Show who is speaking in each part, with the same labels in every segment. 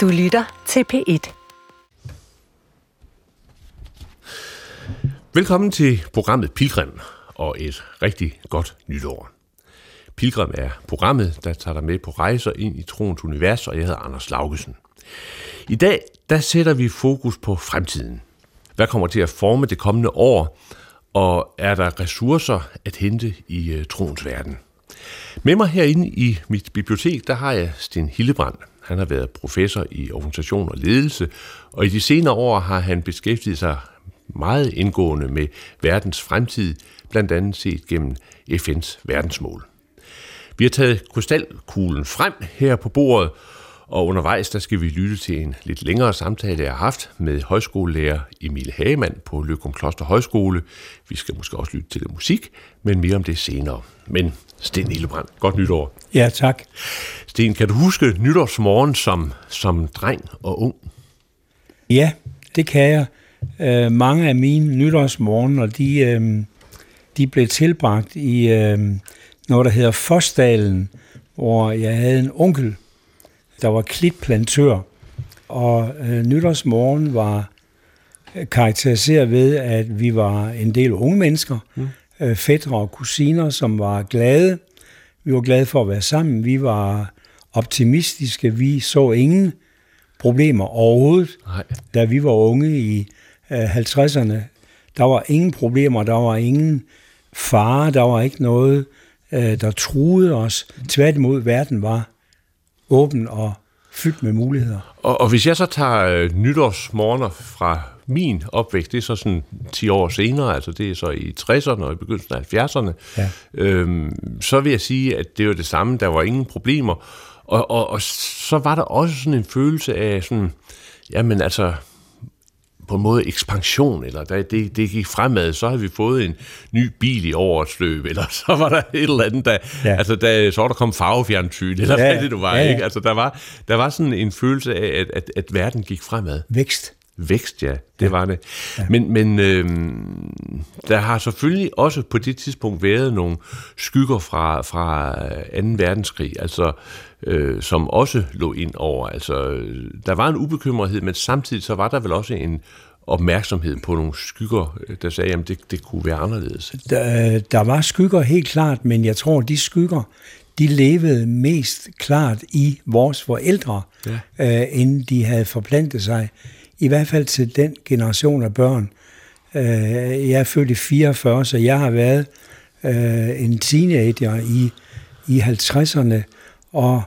Speaker 1: Du lytter til P1.
Speaker 2: Velkommen til programmet Pilgrim og et rigtig godt nytår. Pilgrim er programmet, der tager dig med på rejser ind i troens univers, og jeg hedder Anders Laugesen. I dag der sætter vi fokus på fremtiden. Hvad kommer til at forme det kommende år, og er der ressourcer at hente i øh, troens verden? Med mig herinde i mit bibliotek, der har jeg Sten Hillebrand. Han har været professor i organisation og ledelse, og i de senere år har han beskæftiget sig meget indgående med verdens fremtid, blandt andet set gennem FN's verdensmål. Vi har taget krystalkuglen frem her på bordet, og undervejs der skal vi lytte til en lidt længere samtale, jeg har haft med højskolelærer Emil Hagemann på Løgum Kloster Højskole. Vi skal måske også lytte til det musik, men mere om det senere. Men Sten Hillebrand, godt nytår.
Speaker 3: Ja, tak.
Speaker 2: Sten, kan du huske nytårsmorgen som, som dreng og ung?
Speaker 3: Ja, det kan jeg. Øh, mange af mine nytårsmorgener, de, øh, de blev tilbragt i øh, noget, der hedder Fosdalen, hvor jeg havde en onkel, der var klitplantør. Og øh, nytårsmorgen var karakteriseret ved, at vi var en del unge mennesker, mm. Øh, fædre og kusiner, som var glade. Vi var glade for at være sammen. Vi var optimistiske. Vi så ingen problemer overhovedet. Nej. Da vi var unge i øh, 50'erne, der var ingen problemer, der var ingen fare, der var ikke noget, øh, der truede os. Tværtimod, verden var åben og fyldt med muligheder.
Speaker 2: Og, og hvis jeg så tager øh, nytårsmorgener fra min opvækst, det er så sådan 10 år senere, altså det er så i 60'erne og i begyndelsen af 70'erne, ja. øhm, så vil jeg sige, at det var det samme, der var ingen problemer. Og, og, og så var der også sådan en følelse af sådan, jamen altså, på en måde ekspansion, eller da det, det gik fremad, så havde vi fået en ny bil i årets løb, eller så var der et eller andet, der, ja. altså der, så var der kom farvefjernsyn, eller ja, hvad det nu var, ja, ja. ikke? Altså der var, der var sådan en følelse af, at, at, at verden gik fremad.
Speaker 3: Vækst.
Speaker 2: Vækst, ja, det ja. var det. Ja. Men, men øh, der har selvfølgelig også på det tidspunkt været nogle skygger fra, fra 2. verdenskrig, altså øh, som også lå ind over. Altså, der var en ubekymrethed, men samtidig så var der vel også en opmærksomhed på nogle skygger, der sagde, at det, det kunne være anderledes.
Speaker 3: Der, der var skygger helt klart, men jeg tror, de skygger, de levede mest klart i vores forældre, ja. øh, inden de havde forplantet sig i hvert fald til den generation af børn. Øh, jeg er født i 44, så jeg har været øh, en teenager i, i 50'erne, og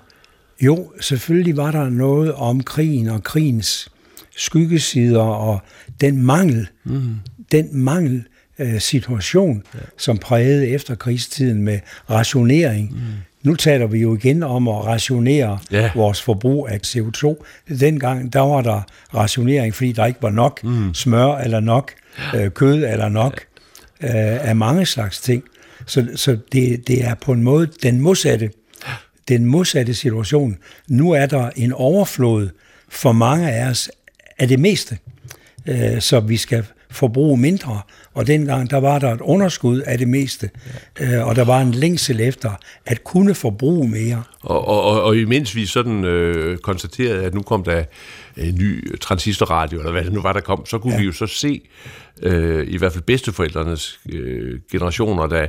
Speaker 3: jo, selvfølgelig var der noget om krigen og krigens skyggesider og den mangel, mm. den mangel øh, situation, ja. som prægede efterkrigstiden med rationering. Mm. Nu taler vi jo igen om at rationere ja. vores forbrug af CO2. Dengang, der var der rationering, fordi der ikke var nok mm. smør eller nok øh, kød eller nok øh, af mange slags ting. Så, så det, det er på en måde den modsatte, den modsatte situation. Nu er der en overflod for mange af os af det meste, øh, så vi skal forbruge mindre, og dengang der var der et underskud af det meste, ja. øh, og der var en længsel efter at kunne forbruge mere.
Speaker 2: Og, og, og, og imens vi sådan øh, konstaterede, at nu kom der en ny transistorradio, eller hvad det nu var, der kom, så kunne ja. vi jo så se, øh, i hvert fald bedsteforældrenes øh, generationer, der,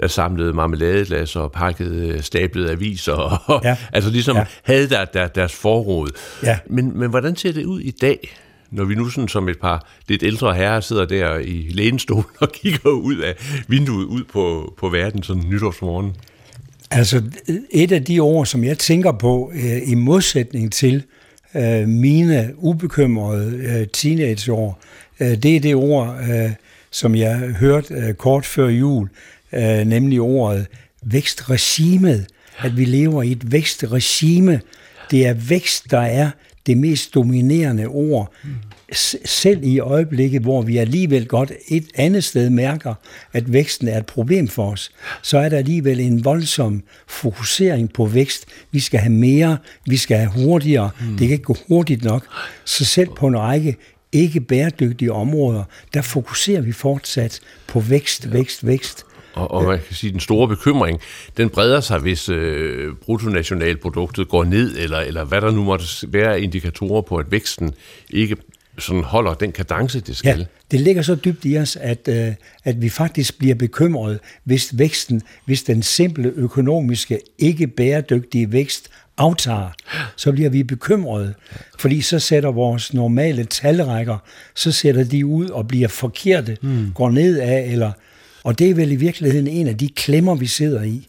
Speaker 2: der samlede marmeladeglas og pakkede stablede aviser, og, ja. altså ligesom ja. havde der, der deres forråd. Ja. Men, men hvordan ser det ud i dag? Når vi nu sådan som et par lidt ældre herrer sidder der i lænestolen og kigger ud af vinduet ud på, på verden sådan nytårsmorgen?
Speaker 3: Altså, et af de ord, som jeg tænker på øh, i modsætning til øh, mine ubekymrede øh, teenageår, øh, det er det ord, øh, som jeg hørte øh, kort før jul, øh, nemlig ordet vækstregimet. At vi lever i et vækstregime. Det er vækst, der er det mest dominerende ord, mm. selv i øjeblikket, hvor vi alligevel godt et andet sted mærker, at væksten er et problem for os, så er der alligevel en voldsom fokusering på vækst. Vi skal have mere, vi skal have hurtigere, mm. det kan ikke gå hurtigt nok. Så selv på en række ikke bæredygtige områder, der fokuserer vi fortsat på vækst, vækst, vækst.
Speaker 2: Og, og man kan sige, at den store bekymring, den breder sig, hvis øh, bruttonationalproduktet går ned, eller, eller hvad der nu måtte være indikatorer på, at væksten ikke sådan holder den kadence, det skal.
Speaker 3: Ja, det ligger så dybt i os, at, øh, at vi faktisk bliver bekymret, hvis væksten, hvis den simple økonomiske, ikke bæredygtige vækst aftager, så bliver vi bekymrede, fordi så sætter vores normale talrækker, så sætter de ud og bliver forkerte, mm. går ned af, eller, og det er vel i virkeligheden en af de klemmer, vi sidder i,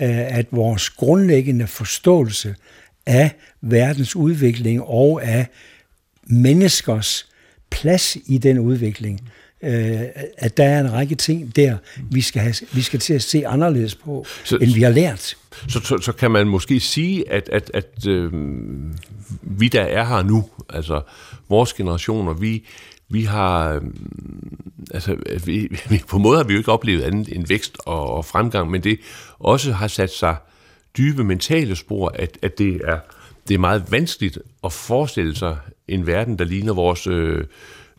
Speaker 3: øh, at vores grundlæggende forståelse af verdens udvikling og af menneskers plads i den udvikling, øh, at der er en række ting der, vi skal, have, vi skal til at se anderledes på, så, end vi har lært.
Speaker 2: Så, så, så kan man måske sige, at, at, at øh, vi, der er her nu, altså vores generationer, vi, vi har, øh, altså vi, på en måde har vi jo ikke oplevet andet end vækst og, og fremgang, men det også har sat sig dybe mentale spor, at, at det er det er meget vanskeligt at forestille sig en verden, der ligner vores øh,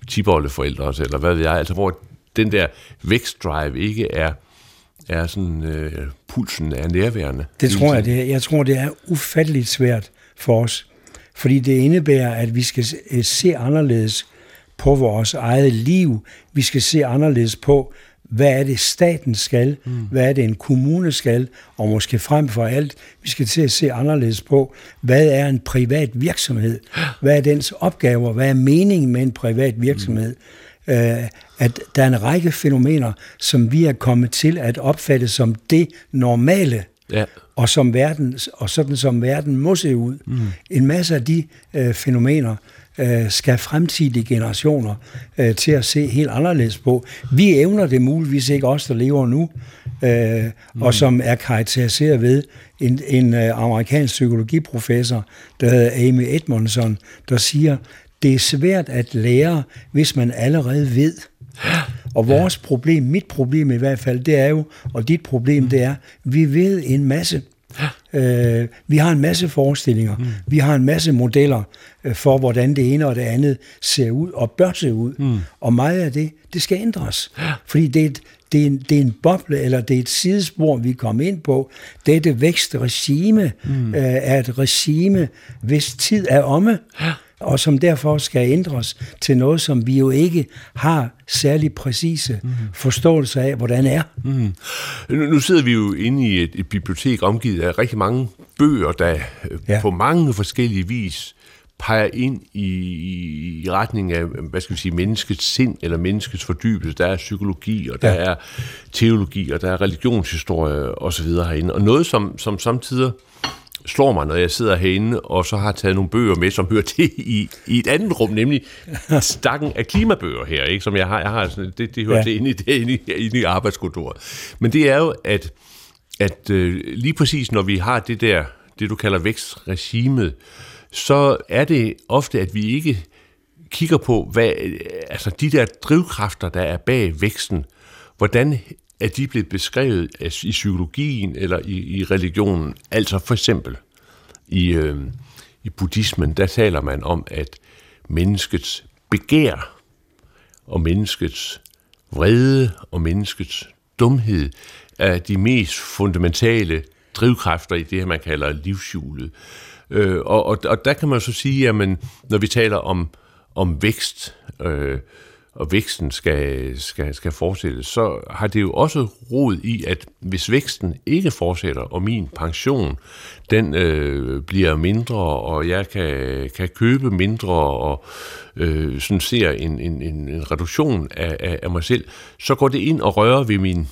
Speaker 2: tibolleforældre, eller hvad ved jeg, altså hvor den der vækstdrive ikke er, er sådan, øh, pulsen er nærværende.
Speaker 3: Det tror jeg, det er. Jeg tror, det er ufatteligt svært for os, fordi det indebærer, at vi skal se anderledes på vores eget liv. Vi skal se anderledes på, hvad er det staten skal, mm. hvad er det en kommune skal, og måske frem for alt, vi skal til at se anderledes på, hvad er en privat virksomhed, hvad er dens opgaver, hvad er meningen med en privat virksomhed. Mm. Uh, at der er en række fænomener, som vi er kommet til at opfatte som det normale, ja. og, som verden, og sådan som verden må se ud. Mm. En masse af de uh, fænomener, øh, skal fremtidige generationer øh, til at se helt anderledes på. Vi evner det muligvis ikke os, der lever nu, øh, mm. og som er karakteriseret ved en, en øh, amerikansk psykologiprofessor, der hedder Amy Edmondson, der siger, det er svært at lære, hvis man allerede ved. Og vores problem, mit problem i hvert fald, det er jo, og dit problem, det er, vi ved en masse. Øh, vi har en masse forestillinger, mm. vi har en masse modeller øh, for, hvordan det ene og det andet ser ud og bør se ud. Mm. Og meget af det, det skal ændres. Fordi det er, et, det, er en, det er en boble, eller det er et sidespor, vi kommer ind på. Dette vækstregime mm. øh, er et regime, hvis tid er omme og som derfor skal ændres til noget, som vi jo ikke har særlig præcise mm. forståelse af, hvordan er. Mm.
Speaker 2: Nu sidder vi jo inde i et, et bibliotek omgivet af rigtig mange bøger, der øh, ja. på mange forskellige vis peger ind i, i retning af, hvad skal vi sige, menneskets sind eller menneskets fordybelse. Der er psykologi, og der ja. er teologi, og der er religionshistorie osv. herinde. Og noget, som, som samtidig slår mig, når jeg sidder herinde, og så har taget nogle bøger med, som hører til i, i et andet rum, nemlig stakken af klimabøger her, ikke? som jeg har, jeg har sådan, det, det hører ja. til inde i, det, inde, i, inde i arbejdskontoret. Men det er jo, at, at øh, lige præcis når vi har det der, det du kalder vækstregimet, så er det ofte, at vi ikke kigger på, hvad, altså de der drivkræfter, der er bag væksten, hvordan er de blevet beskrevet i psykologien eller i, i religionen. Altså for eksempel i, øh, i buddhismen, der taler man om, at menneskets begær og menneskets vrede og menneskets dumhed er de mest fundamentale drivkræfter i det her, man kalder livshjulet. Øh, og, og, og der kan man så sige, at når vi taler om, om vækst, øh, og væksten skal, skal, skal fortsætte, så har det jo også rod i, at hvis væksten ikke fortsætter, og min pension, den øh, bliver mindre, og jeg kan, kan købe mindre, og øh, sådan ser en, en, en reduktion af, af, af mig selv, så går det ind og rører ved min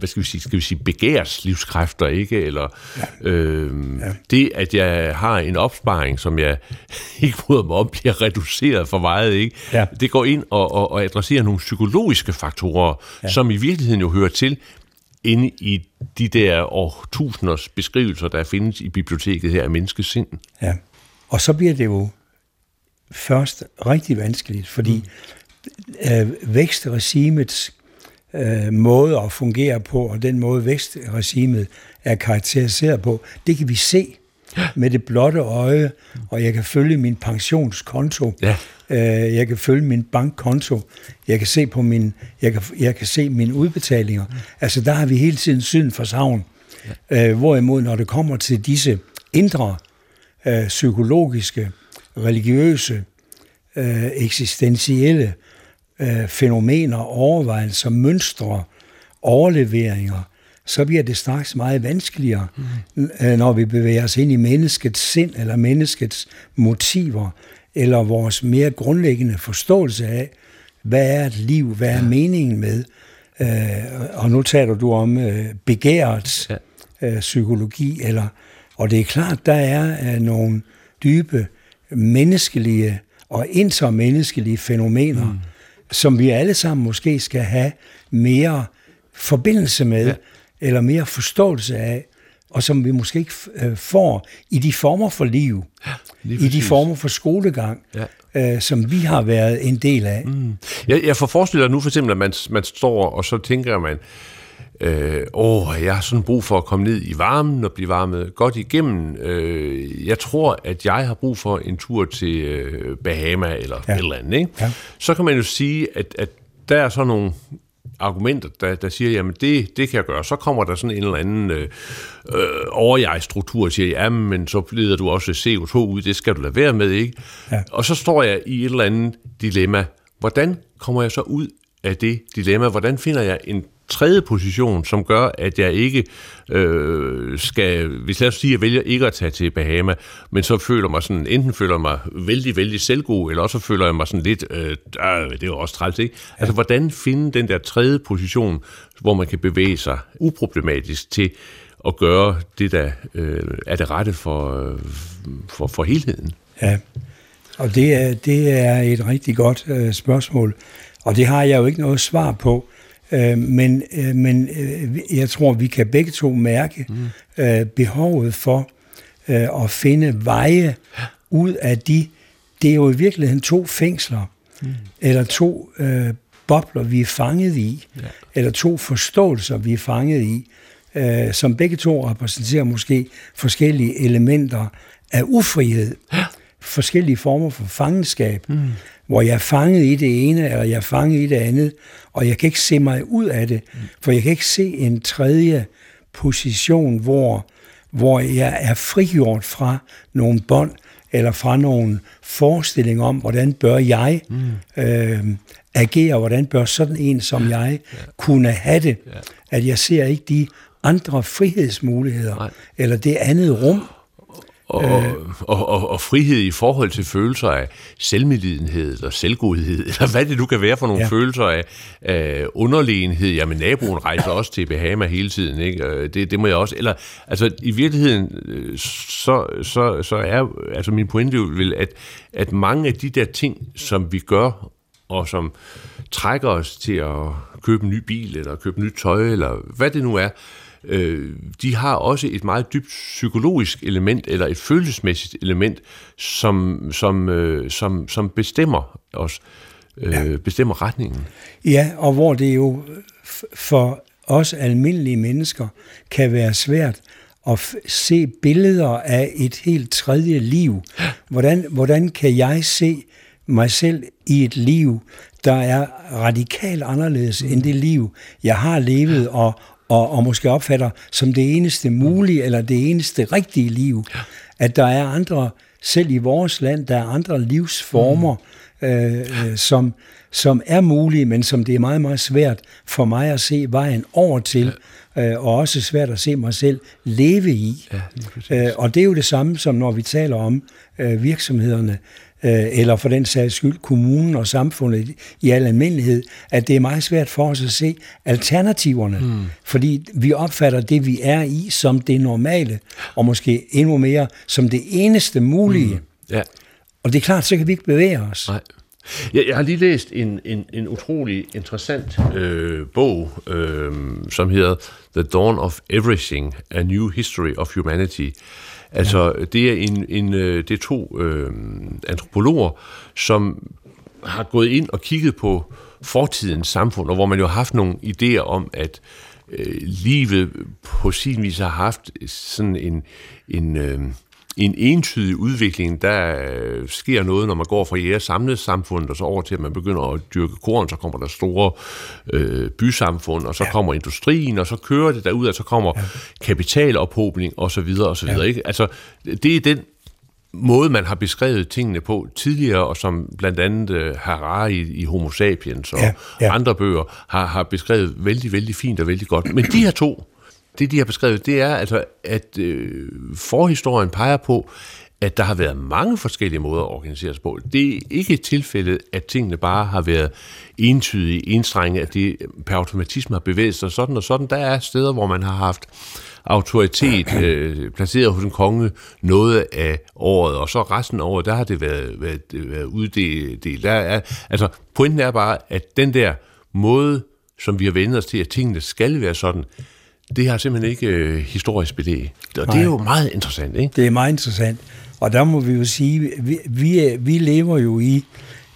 Speaker 2: hvad skal vi sige, skal vi sige begærs livskræfter, ikke? Eller ja. Øh, ja. det, at jeg har en opsparing, som jeg ikke bryder mig om, bliver reduceret for meget, ikke? Ja. Det går ind og, og, og adresserer nogle psykologiske faktorer, ja. som i virkeligheden jo hører til inde i de der årtusinders beskrivelser, der findes i biblioteket her af menneskesind.
Speaker 3: Ja, og så bliver det jo først rigtig vanskeligt, fordi mm. øh, vækstregimets øh, måde at fungere på, og den måde vækstregimet er karakteriseret på, det kan vi se. med det blotte øje, og jeg kan følge min pensionskonto.
Speaker 2: Ja.
Speaker 3: Øh, jeg kan følge min bankkonto. Jeg kan se på min, jeg kan, jeg kan se mine udbetalinger. Altså der har vi hele tiden syden for savn. Ja. Øh, hvorimod når det kommer til disse indre øh, psykologiske, religiøse, øh, eksistentielle øh, fænomener, overvejelser, mønstre, overleveringer, så bliver det straks meget vanskeligere, mm. når vi bevæger os ind i menneskets sind, eller menneskets motiver, eller vores mere grundlæggende forståelse af, hvad er et liv, hvad er ja. meningen med, øh, og nu taler du om øh, begærets ja. øh, psykologi, eller, og det er klart, der er øh, nogle dybe menneskelige og intermenneskelige fænomener, mm. Som vi alle sammen måske skal have mere forbindelse med, ja. eller mere forståelse af, og som vi måske ikke øh, får i de former for liv, ja, i de former for skolegang, ja. øh, som vi har været en del af. Mm.
Speaker 2: Jeg, jeg får forestillet nu for eksempel, at man, man står, og så tænker man, øh, åh, jeg har sådan brug for at komme ned i varmen og blive varmet godt igennem. Øh, jeg tror, at jeg har brug for en tur til øh, Bahama eller ja. et eller andet. Ikke? Ja. Så kan man jo sige, at, at der er så nogle argumenter, der, der siger, jamen det, det kan jeg gøre. Så kommer der sådan en eller anden øh, øh, overjeg-struktur og siger, jamen men så leder du også CO2 ud, det skal du lade være med, ikke? Ja. Og så står jeg i et eller andet dilemma. Hvordan kommer jeg så ud af det dilemma? Hvordan finder jeg en tredje position, som gør, at jeg ikke øh, skal, hvis lad os sige, at jeg vælger ikke at tage til Bahama, men så føler mig sådan, enten føler mig vældig, vældig selvgod, eller også føler jeg mig sådan lidt, øh, øh, det er jo også træls, ikke? Ja. Altså, hvordan finde den der tredje position, hvor man kan bevæge sig uproblematisk til at gøre det, der øh, er det rette for, øh, for, for helheden?
Speaker 3: Ja, og det er, det er et rigtig godt øh, spørgsmål, og det har jeg jo ikke noget svar på. Øh, men øh, men øh, jeg tror, vi kan begge to mærke mm. øh, behovet for øh, at finde veje ud af de, det er jo i virkeligheden to fængsler, mm. eller to øh, bobler, vi er fanget i, ja. eller to forståelser, vi er fanget i, øh, som begge to repræsenterer måske forskellige elementer af ufrihed. Ja forskellige former for fangenskab, mm. Hvor jeg er fanget i det ene, eller jeg er fanget i det andet, og jeg kan ikke se mig ud af det, mm. for jeg kan ikke se en tredje position, hvor, hvor jeg er frigjort fra nogle bånd, eller fra nogle forestillinger om, hvordan bør jeg mm. øh, agere, hvordan bør sådan en som jeg ja. kunne have det. Ja. At jeg ser ikke de andre frihedsmuligheder, Nej. eller det andet rum,
Speaker 2: og, øh. og, og, og frihed i forhold til følelser af selvmedlidenhed eller selvgodhed, eller hvad det nu kan være for nogle ja. følelser af, af underlegenhed. Jamen, naboen rejser også til Bahama hele tiden, ikke? Øh, det, det må jeg også. Eller, altså, i virkeligheden, øh, så, så, så er altså min pointe vil, at, at mange af de der ting, som vi gør, og som trækker os til at købe en ny bil, eller købe nyt tøj, eller hvad det nu er, øh, de har også et meget dybt psykologisk element, eller et følelsesmæssigt element, som, som, øh, som, som bestemmer os, øh, ja. bestemmer retningen.
Speaker 3: Ja, og hvor det jo for os almindelige mennesker kan være svært at se billeder af et helt tredje liv. Hvordan, hvordan kan jeg se mig selv i et liv, der er radikalt anderledes end det liv, jeg har levet, og, og, og måske opfatter som det eneste mulige, eller det eneste rigtige liv. At der er andre, selv i vores land, der er andre livsformer, mm. øh, som, som er mulige, men som det er meget, meget svært for mig at se vejen over til, ja. øh, og også svært at se mig selv leve i. Ja, øh, og det er jo det samme, som når vi taler om øh, virksomhederne, øh, eller for den sags skyld kommunen og samfundet i al almindelighed, at det er meget svært for os at se alternativerne, mm. fordi vi opfatter det, vi er i, som det normale, og måske endnu mere som det eneste mulige. Mm. Ja. Og det er klart, så kan vi ikke bevæge os. Nej.
Speaker 2: Jeg, jeg har lige læst en, en, en utrolig interessant øh, bog, øh, som hedder The Dawn of Everything, A New History of Humanity. Altså, ja. det, er en, en, øh, det er to øh, antropologer, som har gået ind og kigget på fortidens samfund, og hvor man jo har haft nogle idéer om, at øh, livet på sin vis har haft sådan en, en, øh, en entydig udvikling, der øh, sker noget, når man går fra jeres samlede samfund, og så over til, at man begynder at dyrke korn, så kommer der store øh, bysamfund, og så ja. kommer industrien, og så kører det derud, og så kommer ja. kapitalophobning, og så videre, og så videre. Ja. Ikke? Altså, det er den måde, man har beskrevet tingene på tidligere, og som blandt andet uh, Harari i Homo sapiens og ja, ja. andre bøger har, har beskrevet vældig, vældig fint og vældig godt. Men de her to, det de har beskrevet, det er altså, at øh, forhistorien peger på, at der har været mange forskellige måder at organisere sig på. Det er ikke tilfældet, at tingene bare har været entydige, enstrenge, at det per automatisme har bevæget sig sådan og sådan. Der er steder, hvor man har haft autoritet øh, placeret hos en konge noget af året, og så resten af året, der har det været, været, været uddelt. Der er, altså, pointen er bare, at den der måde, som vi har vendt os til, at tingene skal være sådan, det har simpelthen ikke øh, historisk belæg. Og Nej. det er jo meget interessant, ikke?
Speaker 3: Det er meget interessant. Og der må vi jo sige, vi, vi, vi lever jo i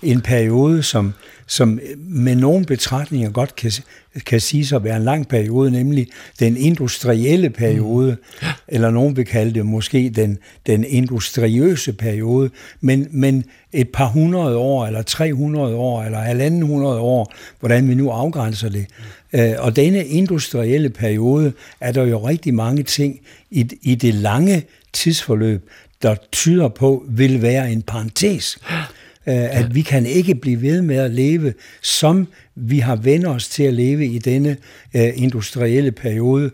Speaker 3: en periode, som, som med nogle betragtninger godt kan, kan sige at være en lang periode, nemlig den industrielle periode, mm. eller nogen vil kalde det måske den, den industriøse periode, men, men et par hundrede år, eller 300 år, eller halvanden hundrede år, hvordan vi nu afgrænser det. Øh, og denne industrielle periode er der jo rigtig mange ting i, i det lange tidsforløb, der tyder på, vil være en parentes. Øh, at vi kan ikke blive ved med at leve, som vi har vendt os til at leve i denne øh, industrielle periode.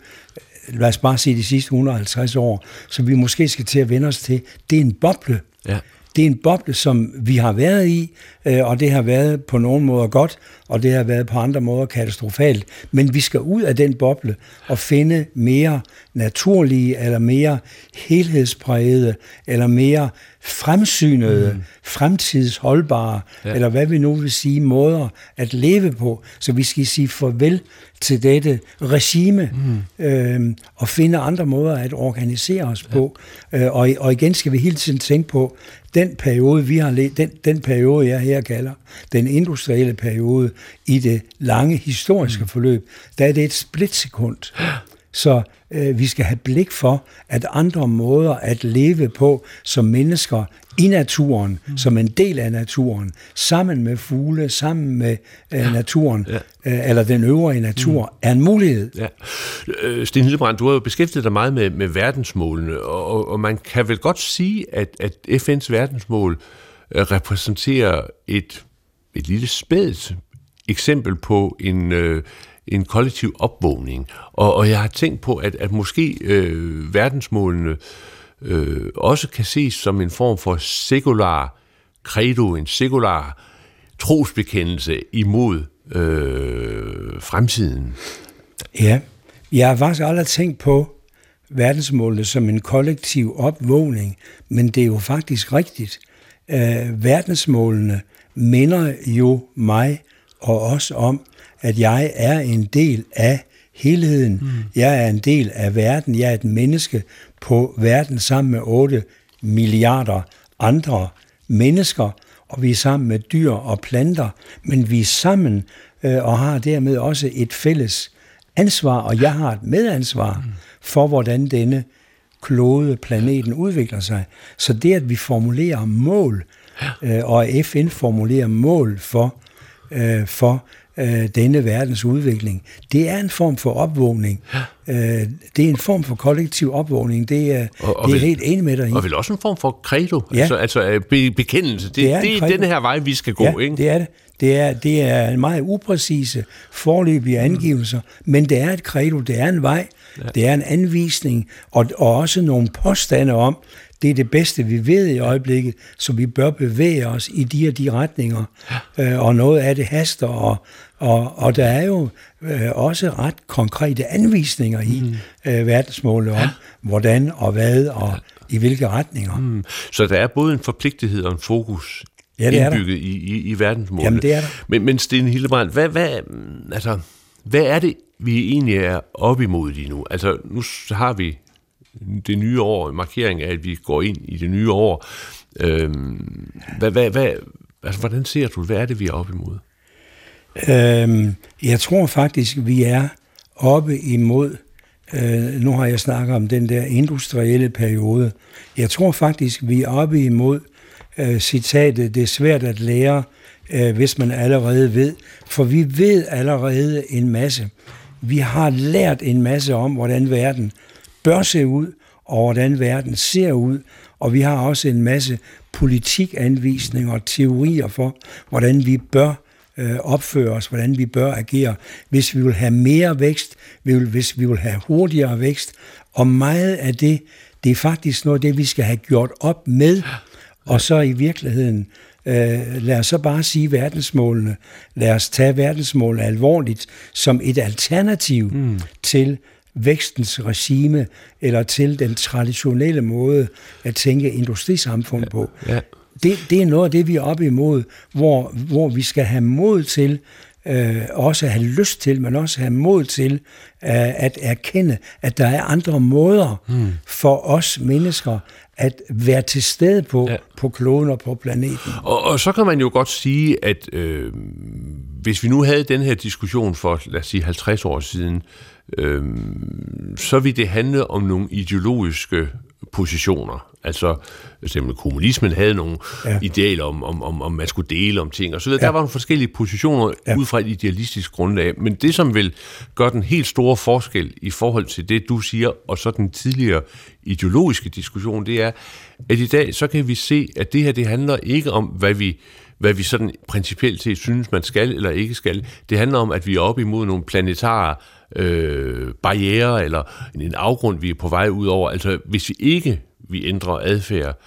Speaker 3: Lad os bare sige de sidste 150 år, så vi måske skal til at vende os til. Det er en boble. Ja. Det er en boble, som vi har været i, øh, og det har været på nogle måder godt, og det har været på andre måder katastrofalt. Men vi skal ud af den boble og finde mere naturlige, eller mere helhedsprægede, eller mere fremsynede, mm. fremtidsholdbare, ja. eller hvad vi nu vil sige, måder at leve på. Så vi skal sige farvel til dette regime, mm. øh, og finde andre måder at organisere os ja. på. Øh, og, og igen skal vi hele tiden tænke på, den periode, vi har let, den, den periode, jeg her kalder, den industrielle periode, i det lange historiske mm. forløb, der er det et splitsekund. Så øh, vi skal have blik for, at andre måder at leve på som mennesker i naturen, mm. som en del af naturen, sammen med fugle, sammen med øh, naturen, ja. øh, eller den øvrige natur, mm. er en mulighed. Ja.
Speaker 2: Øh, Sten Hildebrand, du har jo beskæftiget dig meget med, med verdensmålene, og, og man kan vel godt sige, at, at FN's verdensmål øh, repræsenterer et, et lille spædt eksempel på en... Øh, en kollektiv opvågning. Og, og jeg har tænkt på, at, at måske øh, verdensmålene øh, også kan ses som en form for sekular credo, en sekular trosbekendelse imod øh, fremtiden.
Speaker 3: Ja, jeg har faktisk aldrig tænkt på verdensmålene som en kollektiv opvågning, men det er jo faktisk rigtigt. Øh, verdensmålene minder jo mig og os om, at jeg er en del af helheden. Mm. Jeg er en del af verden. Jeg er et menneske på verden sammen med 8 milliarder andre mennesker, og vi er sammen med dyr og planter, men vi er sammen øh, og har dermed også et fælles ansvar, og jeg har et medansvar mm. for, hvordan denne klode, planeten udvikler sig. Så det, at vi formulerer mål, øh, og FN formulerer mål for, øh, for øh, denne verdens udvikling. Det er en form for opvågning. Ja. Øh, det er en form for kollektiv opvågning. Det er, og, og det er vel, helt enig med dig i.
Speaker 2: Og vel også en form for credo, ja. altså, altså øh, be, bekendelse. Det, det er, det er den her vej, vi skal gå.
Speaker 3: Ja,
Speaker 2: ikke?
Speaker 3: det er det. Det er, det er en meget upræcise forløbige mm. angivelser, mm. men det er et credo, det er en vej, ja. det er en anvisning, og, og også nogle påstande om, det er det bedste, vi ved i øjeblikket, så vi bør bevæge os i de og de retninger. Ja. Øh, og noget af det haster, og, og, og der er jo øh, også ret konkrete anvisninger i mm. øh, verdensmålet om, ja. hvordan og hvad og i hvilke retninger. Mm.
Speaker 2: Så der er både en forpligtighed og en fokus ja, det indbygget i, i, i verdensmålet.
Speaker 3: Jamen, det er der.
Speaker 2: Men, men Sten Hildebrand, hvad, hvad, altså, hvad er det, vi egentlig er op imod lige nu? Altså, nu har vi det nye år, markering af, at vi går ind i det nye år. Øhm, hvad, hvad, hvad, altså, hvordan ser du, hvad er det, vi er op imod?
Speaker 3: Øhm, jeg tror faktisk, vi er oppe imod Øh, nu har jeg snakket om den der industrielle periode. Jeg tror faktisk, vi er oppe imod øh, citatet, det er svært at lære, øh, hvis man allerede ved. For vi ved allerede en masse. Vi har lært en masse om, hvordan verden bør se ud, og hvordan verden ser ud, og vi har også en masse politikanvisninger og teorier for, hvordan vi bør øh, opføre os, hvordan vi bør agere, hvis vi vil have mere vækst, hvis vi vil have hurtigere vækst. Og meget af det, det er faktisk noget det, vi skal have gjort op med, og så i virkeligheden, øh, lad os så bare sige verdensmålene, lad os tage verdensmålene alvorligt som et alternativ mm. til vækstens regime, eller til den traditionelle måde at tænke industrisamfund på. Ja. Det, det er noget af det, vi er oppe imod, hvor, hvor vi skal have mod til, øh, også have lyst til, men også have mod til øh, at erkende, at der er andre måder hmm. for os mennesker at være til stede på, ja. på kloden og på planeten.
Speaker 2: Og, og så kan man jo godt sige, at øh, hvis vi nu havde den her diskussion for, lad os sige, 50 år siden, øh, så ville det handle om nogle ideologiske positioner. Altså, eksempel kommunismen havde nogle ja. idealer om, om, om, om man skulle dele om ting, og så videre. Ja. Der var nogle forskellige positioner ja. ud fra et idealistisk grundlag. Men det, som vil gøre den helt store forskel i forhold til det, du siger, og så den tidligere ideologiske diskussion, det er, at i dag, så kan vi se, at det her, det handler ikke om, hvad vi hvad vi sådan principielt set synes, man skal eller ikke skal. Det handler om, at vi er op imod nogle planetare øh, barriere eller en afgrund, vi er på vej ud over. Altså, hvis vi ikke vi ændrer adfærd,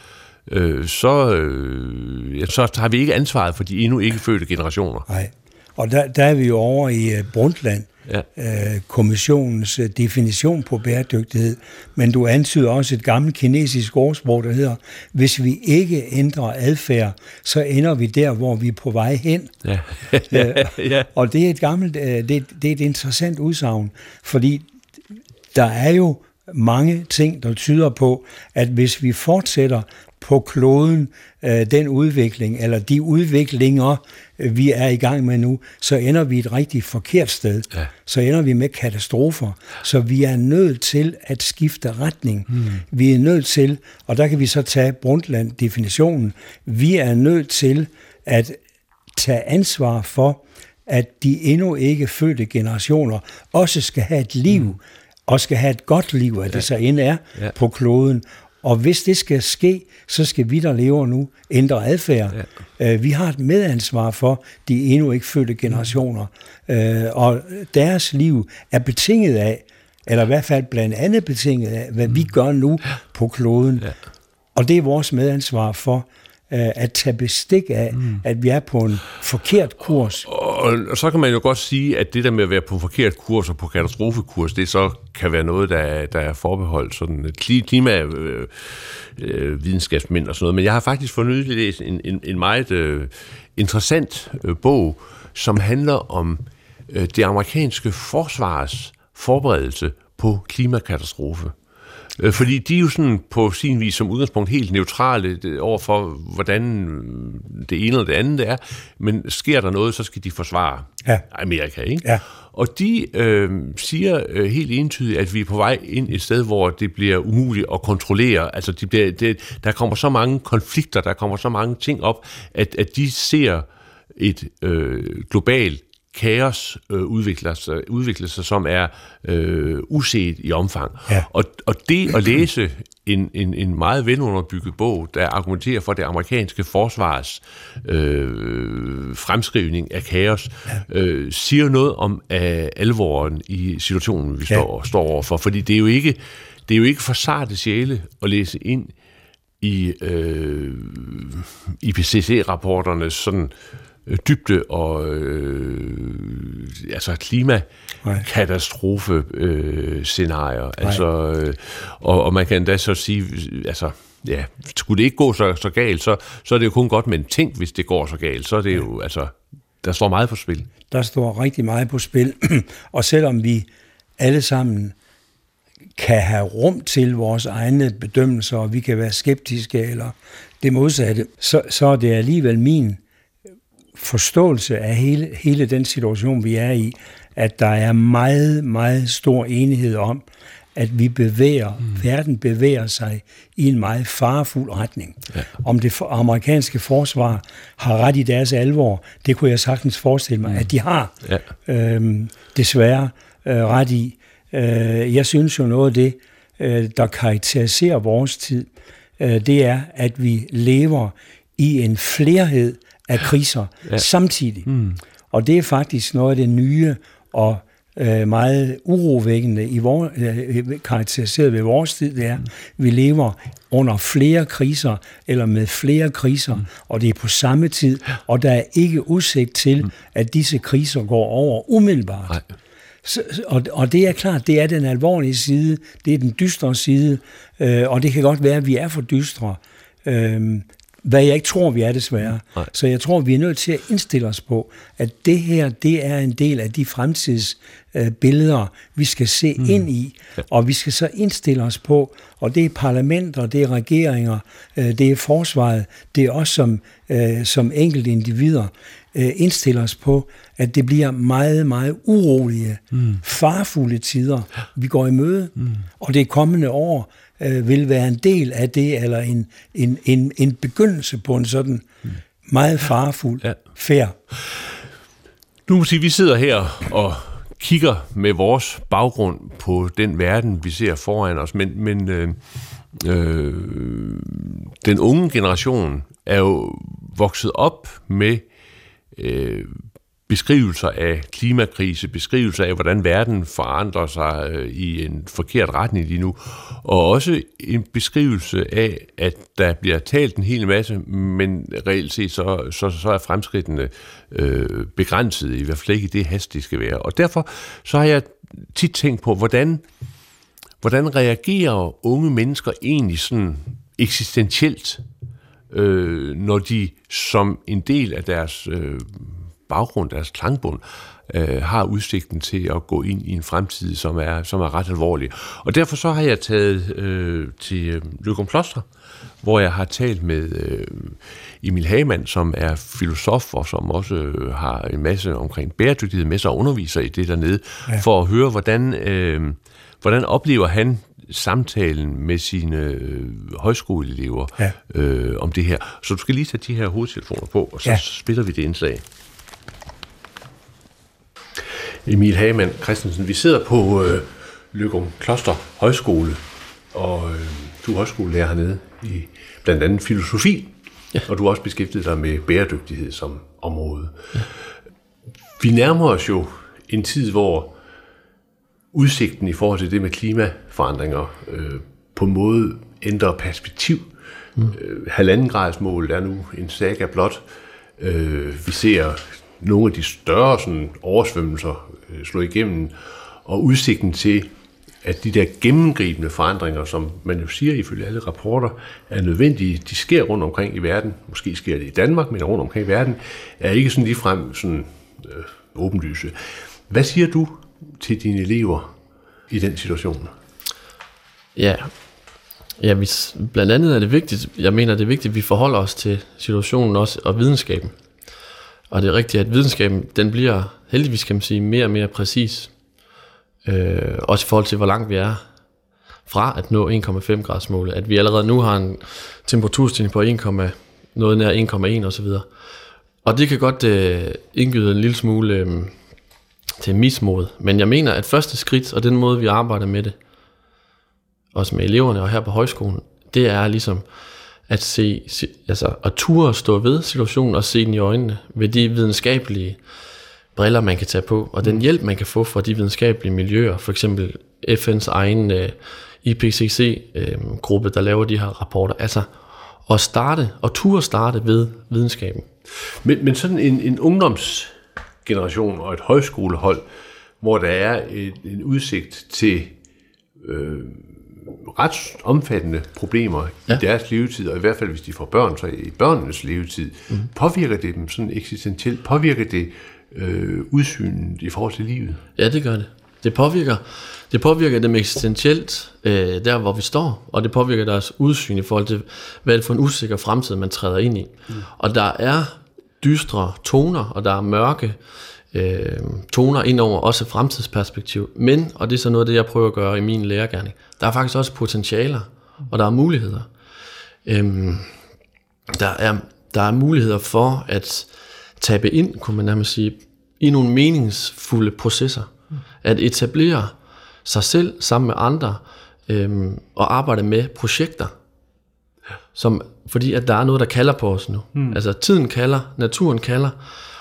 Speaker 2: øh, så, øh, ja, så har vi ikke ansvaret for de endnu ikke fødte generationer.
Speaker 3: Nej, og der, der er vi jo over i øh, Brundtland, ja. uh, kommissionens uh, definition på bæredygtighed, men du antyder også et gammelt kinesisk ordsprog, der hedder, hvis vi ikke ændrer adfærd, så ender vi der, hvor vi er på vej hen. Ja. uh, ja. Og det er et gammelt, uh, det, det er et interessant udsagn, fordi der er jo mange ting, der tyder på, at hvis vi fortsætter på kloden øh, den udvikling, eller de udviklinger, øh, vi er i gang med nu, så ender vi et rigtig forkert sted. Ja. Så ender vi med katastrofer. Så vi er nødt til at skifte retning. Mm. Vi er nødt til, og der kan vi så tage Brundtland-definitionen, vi er nødt til at tage ansvar for, at de endnu ikke fødte generationer også skal have et liv, mm og skal have et godt liv, at ja. det så end er ja. på kloden. Og hvis det skal ske, så skal vi, der lever nu, ændre adfærd. Ja. Øh, vi har et medansvar for de endnu ikke fødte generationer. Øh, og deres liv er betinget af, eller i hvert fald blandt andet betinget af, hvad vi mm. gør nu på kloden. Ja. Og det er vores medansvar for, at tage bestik af, mm. at vi er på en forkert kurs.
Speaker 2: Og, og så kan man jo godt sige, at det der med at være på en forkert kurs og på katastrofekurs, det så kan være noget, der, der er forbeholdt sådan klimavidenskabsmænd øh, øh, og sådan noget. Men jeg har faktisk for nylig læst en, en, en meget øh, interessant øh, bog, som handler om øh, det amerikanske forsvars forberedelse på klimakatastrofe. Øh, fordi de er jo sådan på sin vis som udgangspunkt helt neutrale over for, hvordan det ene eller det andet er. Men sker der noget, så skal de forsvare ja. Amerika. Ikke? Ja. Og de øh, siger øh, helt entydigt, at vi er på vej ind et sted, hvor det bliver umuligt at kontrollere. Altså, de bliver, det, der kommer så mange konflikter, der kommer så mange ting op, at, at de ser et øh, globalt kaos øh, udvikler, sig, udvikler sig, som er øh, uset i omfang. Ja. Og, og det at læse en, en, en meget velunderbygget bog, der argumenterer for det amerikanske forsvars øh, fremskrivning af kaos, ja. øh, siger noget om øh, alvoren i situationen, vi ja. står, står overfor. Fordi det er jo ikke, det er jo ikke for sarte sjæle at læse ind i øh, IPCC-rapporternes sådan Øh, dybde og øh, altså klimakatastrofe øh, scenarier. Altså, øh, og, og man kan endda så sige, altså, ja, skulle det ikke gå så, så galt, så, så er det jo kun godt, men tænk, hvis det går så galt, så er det jo, altså, der står meget på spil.
Speaker 3: Der står rigtig meget på spil, og selvom vi alle sammen kan have rum til vores egne bedømmelser, og vi kan være skeptiske eller det modsatte, så, så er det alligevel min forståelse af hele, hele den situation, vi er i, at der er meget, meget stor enighed om, at vi bevæger, mm. verden bevæger sig i en meget farefuld retning. Ja. Om det amerikanske forsvar har ret i deres alvor, det kunne jeg sagtens forestille mig, mm. at de har ja. øhm, desværre øh, ret i. Øh, jeg synes jo noget af det, øh, der karakteriserer vores tid, øh, det er, at vi lever i en flerhed af kriser ja. samtidig. Mm. Og det er faktisk noget af det nye og øh, meget urovækkende i vor, øh, karakteriseret ved vores tid, det er, mm. vi lever under flere kriser, eller med flere kriser, mm. og det er på samme tid, og der er ikke udsigt til, mm. at disse kriser går over umiddelbart. Nej. Så, og, og det er klart, det er den alvorlige side, det er den dystre side, øh, og det kan godt være, at vi er for dystre. Øh, hvad jeg ikke tror, vi er desværre. Nej. Så jeg tror, vi er nødt til at indstille os på, at det her, det er en del af de fremtidsbilleder, øh, vi skal se mm. ind i, ja. og vi skal så indstille os på, og det er parlamenter, det er regeringer, øh, det er forsvaret, det er os som, øh, som enkelte individer, indstiller os på, at det bliver meget, meget urolige, mm. farfulde tider, vi går i møde, mm. og det kommende år øh, vil være en del af det, eller en, en, en, en begyndelse på en sådan meget farfuld ja. færd.
Speaker 2: Nu må sige, vi sidder her og kigger med vores baggrund på den verden, vi ser foran os, men, men øh, øh, den unge generation er jo vokset op med øh, beskrivelser af klimakrise, beskrivelser af, hvordan verden forandrer sig øh, i en forkert retning lige nu, og også en beskrivelse af, at der bliver talt en hel masse, men reelt set så, så, så er fremskridtene øh, begrænset, i hvert fald ikke i det hast, de skal være. Og derfor så har jeg tit tænkt på, hvordan, hvordan reagerer unge mennesker egentlig sådan eksistentielt, øh, når de som en del af deres øh, baggrund, deres klangbund, øh, har udsigten til at gå ind i en fremtid, som er, som er ret alvorlig. Og derfor så har jeg taget øh, til øh, Løgum Kloster, hvor jeg har talt med øh, Emil Hagemann, som er filosof og som også øh, har en masse omkring bæredygtighed med sig og underviser i det dernede, ja. for at høre, hvordan, øh, hvordan oplever han samtalen med sine øh, højskoleelever ja. øh, om det her. Så du skal lige tage de her hovedtelefoner på, og så ja. spiller vi det indslag. Emil Hagemann Christensen. Vi sidder på øh, Løgum Kloster Højskole, og øh, du er højskolelærer hernede i blandt andet filosofi, ja. og du har også beskæftiget dig med bæredygtighed som område. Ja. Vi nærmer os jo en tid, hvor udsigten i forhold til det med klimaforandringer øh, på en måde ændrer perspektiv. Mm. Øh, halvanden grads mål er nu en saga blot. Øh, vi ser nogle af de større sådan, oversvømmelser øh, slog igennem, og udsigten til, at de der gennemgribende forandringer, som man jo siger ifølge alle rapporter, er nødvendige, de sker rundt omkring i verden. Måske sker det i Danmark, men rundt omkring i verden, er ikke sådan ligefrem sådan, øh, åbenlyse. Hvad siger du til dine elever i den situation?
Speaker 1: Ja, ja hvis, blandt andet er det vigtigt, jeg mener det er vigtigt, at vi forholder os til situationen også, og videnskaben. Og det er rigtigt, at videnskaben, den bliver heldigvis, kan man sige, mere og mere præcis. Øh, også i forhold til, hvor langt vi er fra at nå 1,5 graders målet. At vi allerede nu har en temperaturstigning på 1, noget nær 1,1 osv. Og det kan godt øh, indgyde en lille smule øh, til mismod. Men jeg mener, at første skridt, og den måde, vi arbejder med det, også med eleverne og her på højskolen, det er ligesom at se, altså at ture stå ved situationen og se den i øjnene ved de videnskabelige briller, man kan tage på, og den mm. hjælp, man kan få fra de videnskabelige miljøer, for eksempel FN's egen øh, IPCC-gruppe, øh, der laver de her rapporter, altså at starte, og ture starte ved videnskaben.
Speaker 2: Men, men sådan en, en ungdomsgeneration og et højskolehold, hvor der er et, en udsigt til øh, ret omfattende problemer ja. i deres levetid, og i hvert fald hvis de får børn, så i børnenes levetid, mm. påvirker det dem sådan eksistentielt? Påvirker det øh, udsynet i forhold til livet?
Speaker 1: Ja, det gør det. Det påvirker, det påvirker dem eksistentielt øh, der, hvor vi står, og det påvirker deres udsyn i forhold til, hvad det for en usikker fremtid, man træder ind i. Mm. Og der er dystre toner, og der er mørke øh, toner ind over også fremtidsperspektiv. Men, og det er så noget af det, jeg prøver at gøre i min lærergærning, der er faktisk også potentialer, og der er muligheder. Øhm, der, er, der er muligheder for at tabe ind, kunne man nærmest sige, i nogle meningsfulde processer. At etablere sig selv sammen med andre, øhm, og arbejde med projekter, som, fordi at der er noget, der kalder på os nu. Mm. Altså tiden kalder, naturen kalder,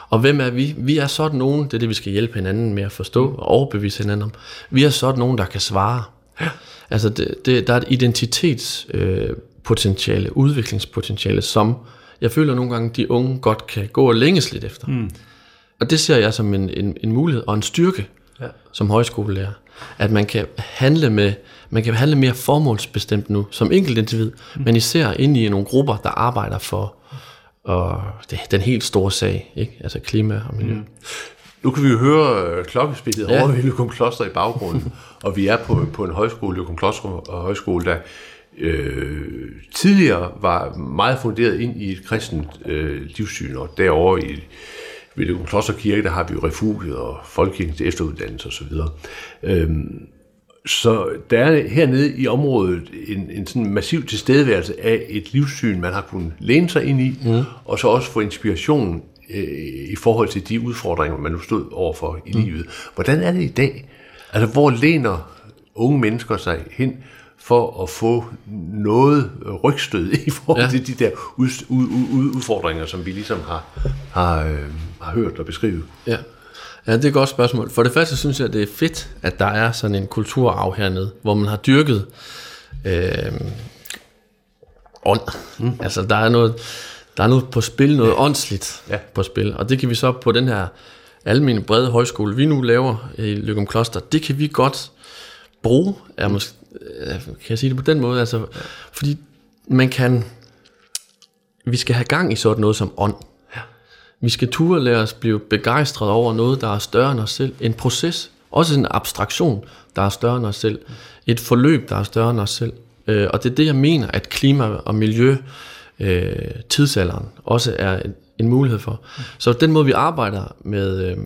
Speaker 1: og hvem er vi? Vi er sådan nogen, det er det, vi skal hjælpe hinanden med at forstå og overbevise hinanden om. Vi er sådan nogen, der kan svare. Ja. Altså det, det, der er et identitetspotentiale, øh, udviklingspotentiale, som jeg føler nogle gange, de unge godt kan gå og længes lidt efter. Mm. Og det ser jeg som en, en, en mulighed og en styrke ja. som højskolelærer. At man kan handle med man kan handle mere formålsbestemt nu, som enkelt individ, mm. men især ind i nogle grupper, der arbejder for og det, den helt store sag, ikke? altså klima og miljø. Mm.
Speaker 2: Nu kan vi jo høre øh, klokkespillet ja. over ved Løgum Kloster i baggrunden, og vi er på, på en højskole, Løgum Kloster og højskole, der øh, tidligere var meget funderet ind i et kristent øh, livssyn, og derovre i ved Løgum Kloster Kirke, der har vi jo refugiet og folkekirken til efteruddannelse osv. Øhm, så der er hernede i området en, en sådan massiv tilstedeværelse af et livssyn, man har kunnet læne sig ind i, mm. og så også få inspiration i forhold til de udfordringer, man nu stod overfor i mm. livet. Hvordan er det i dag? Altså, hvor læner unge mennesker sig hen for at få noget rygstød i forhold ja. til de der ud, ud, ud, udfordringer, som vi ligesom har, har, øh, har hørt og beskrevet?
Speaker 1: Ja. Ja, det er et godt spørgsmål. For det første synes jeg, det er fedt, at der er sådan en kulturarv hernede, hvor man har dyrket øh, ånd. Mm. Altså, der er noget, der er noget på spil, noget ja. åndsligt ja. på spil. Og det kan vi så på den her almindelige brede højskole, vi nu laver i Lykum Kloster, det kan vi godt bruge, er måske, øh, kan jeg sige det på den måde, altså, ja. fordi man kan, vi skal have gang i sådan noget som ånd. Vi skal turde lade os blive begejstret over noget, der er større end os selv. En proces, også en abstraktion, der er større end os selv. Et forløb, der er større end os selv. Øh, og det er det, jeg mener, at klima og miljø, øh, tidsalderen, også er en, en mulighed for. Så den måde, vi arbejder med, øh,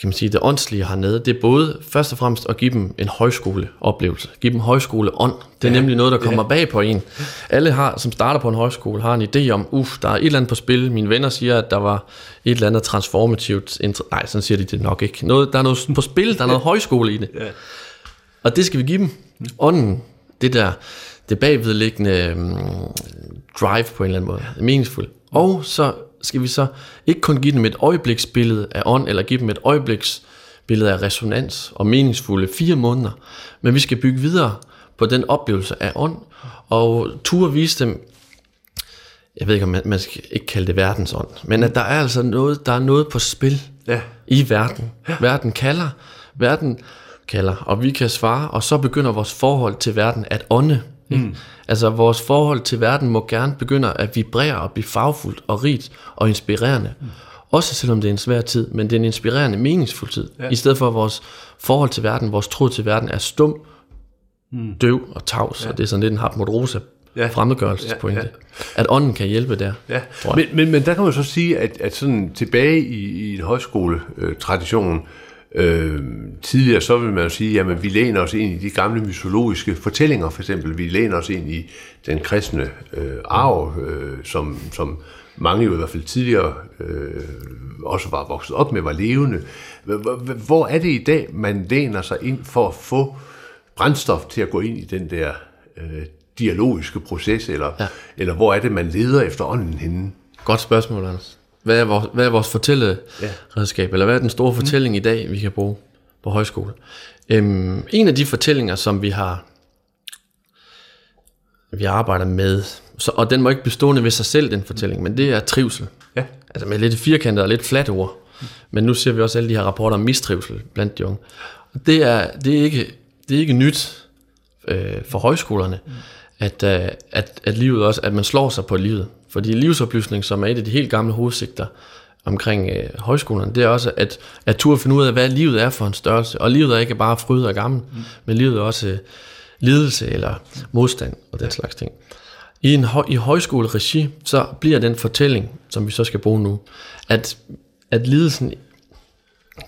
Speaker 1: kan man sige, det åndslige hernede, det er både først og fremmest at give dem en højskoleoplevelse, give dem højskoleånd. Det er ja, nemlig noget, der kommer ja. bag på en. Alle har, som starter på en højskole, har en idé om, uff, der er et eller andet på spil. Mine venner siger, at der var et eller andet transformativt. Nej, sådan siger de det nok ikke. Noget, der er noget på spil, der er noget højskole i det. Ja. Og det skal vi give dem. Ånden, det der, det bagvedliggende um, drive på en eller anden måde, meningsfuldt. Og så skal vi så ikke kun give dem et øjebliksbillede af ånd, eller give dem et øjebliksbillede af resonans og meningsfulde fire måneder, men vi skal bygge videre på den oplevelse af ånd, og turde vise dem, jeg ved ikke, om man, man skal ikke kalde det verdensånd, men at der er altså noget, der er noget på spil ja. i verden. Ja. Verden kalder, verden kalder, og vi kan svare, og så begynder vores forhold til verden at ånde. Mm. Altså vores forhold til verden må gerne begynde at vibrere og blive farvefuldt og rigt og inspirerende. Mm. Også selvom det er en svær tid, men det er en inspirerende, meningsfuld tid. Ja. I stedet for at vores forhold til verden, vores tro til verden er stum, mm. døv og tavs, ja. og det er sådan lidt en mod rosa ja. fremmedgørelsespointe. Ja, ja. At ånden kan hjælpe der.
Speaker 2: Ja. Men, men, men der kan man så sige, at, at sådan tilbage i, i en højskole-tradition, øh, Øh, tidligere så vil man jo sige, at vi læner os ind i de gamle mytologiske fortællinger, for eksempel. Vi læner os ind i den kristne øh, arv, øh, som, som mange jo i hvert fald tidligere øh, også var vokset op med, var levende. Hvor er det i dag, man læner sig ind for at få brændstof til at gå ind i den der øh, dialogiske proces, eller, ja. eller hvor er det, man leder efter ånden henne?
Speaker 1: Godt spørgsmål, Anders. Hvad er vores, hvad er vores fortælleredskab, ja. eller hvad er den store mm. fortælling mm. i dag, vi kan bruge på højskole? Øhm, en af de fortællinger, som vi har vi arbejder med, så, og den må ikke bestående ved sig selv, den fortælling, men det er trivsel. Ja. Altså med lidt firkantet og lidt flat ord. Men nu ser vi også alle de her rapporter om mistrivsel blandt de unge. Og det er, det er, ikke, det er ikke nyt øh, for højskolerne, mm. at, øh, at, at livet også, at man slår sig på livet. Fordi livsoplysning, som er et af de helt gamle hovedsigter omkring øh, højskolerne, det er også at, at turde finde ud af, hvad livet er for en størrelse. Og livet er ikke bare fryd og gammel, mm. men livet er også øh, lidelse eller modstand og den slags ting. I en i højskoleregi, så bliver den fortælling, som vi så skal bruge nu, at, at lidelsen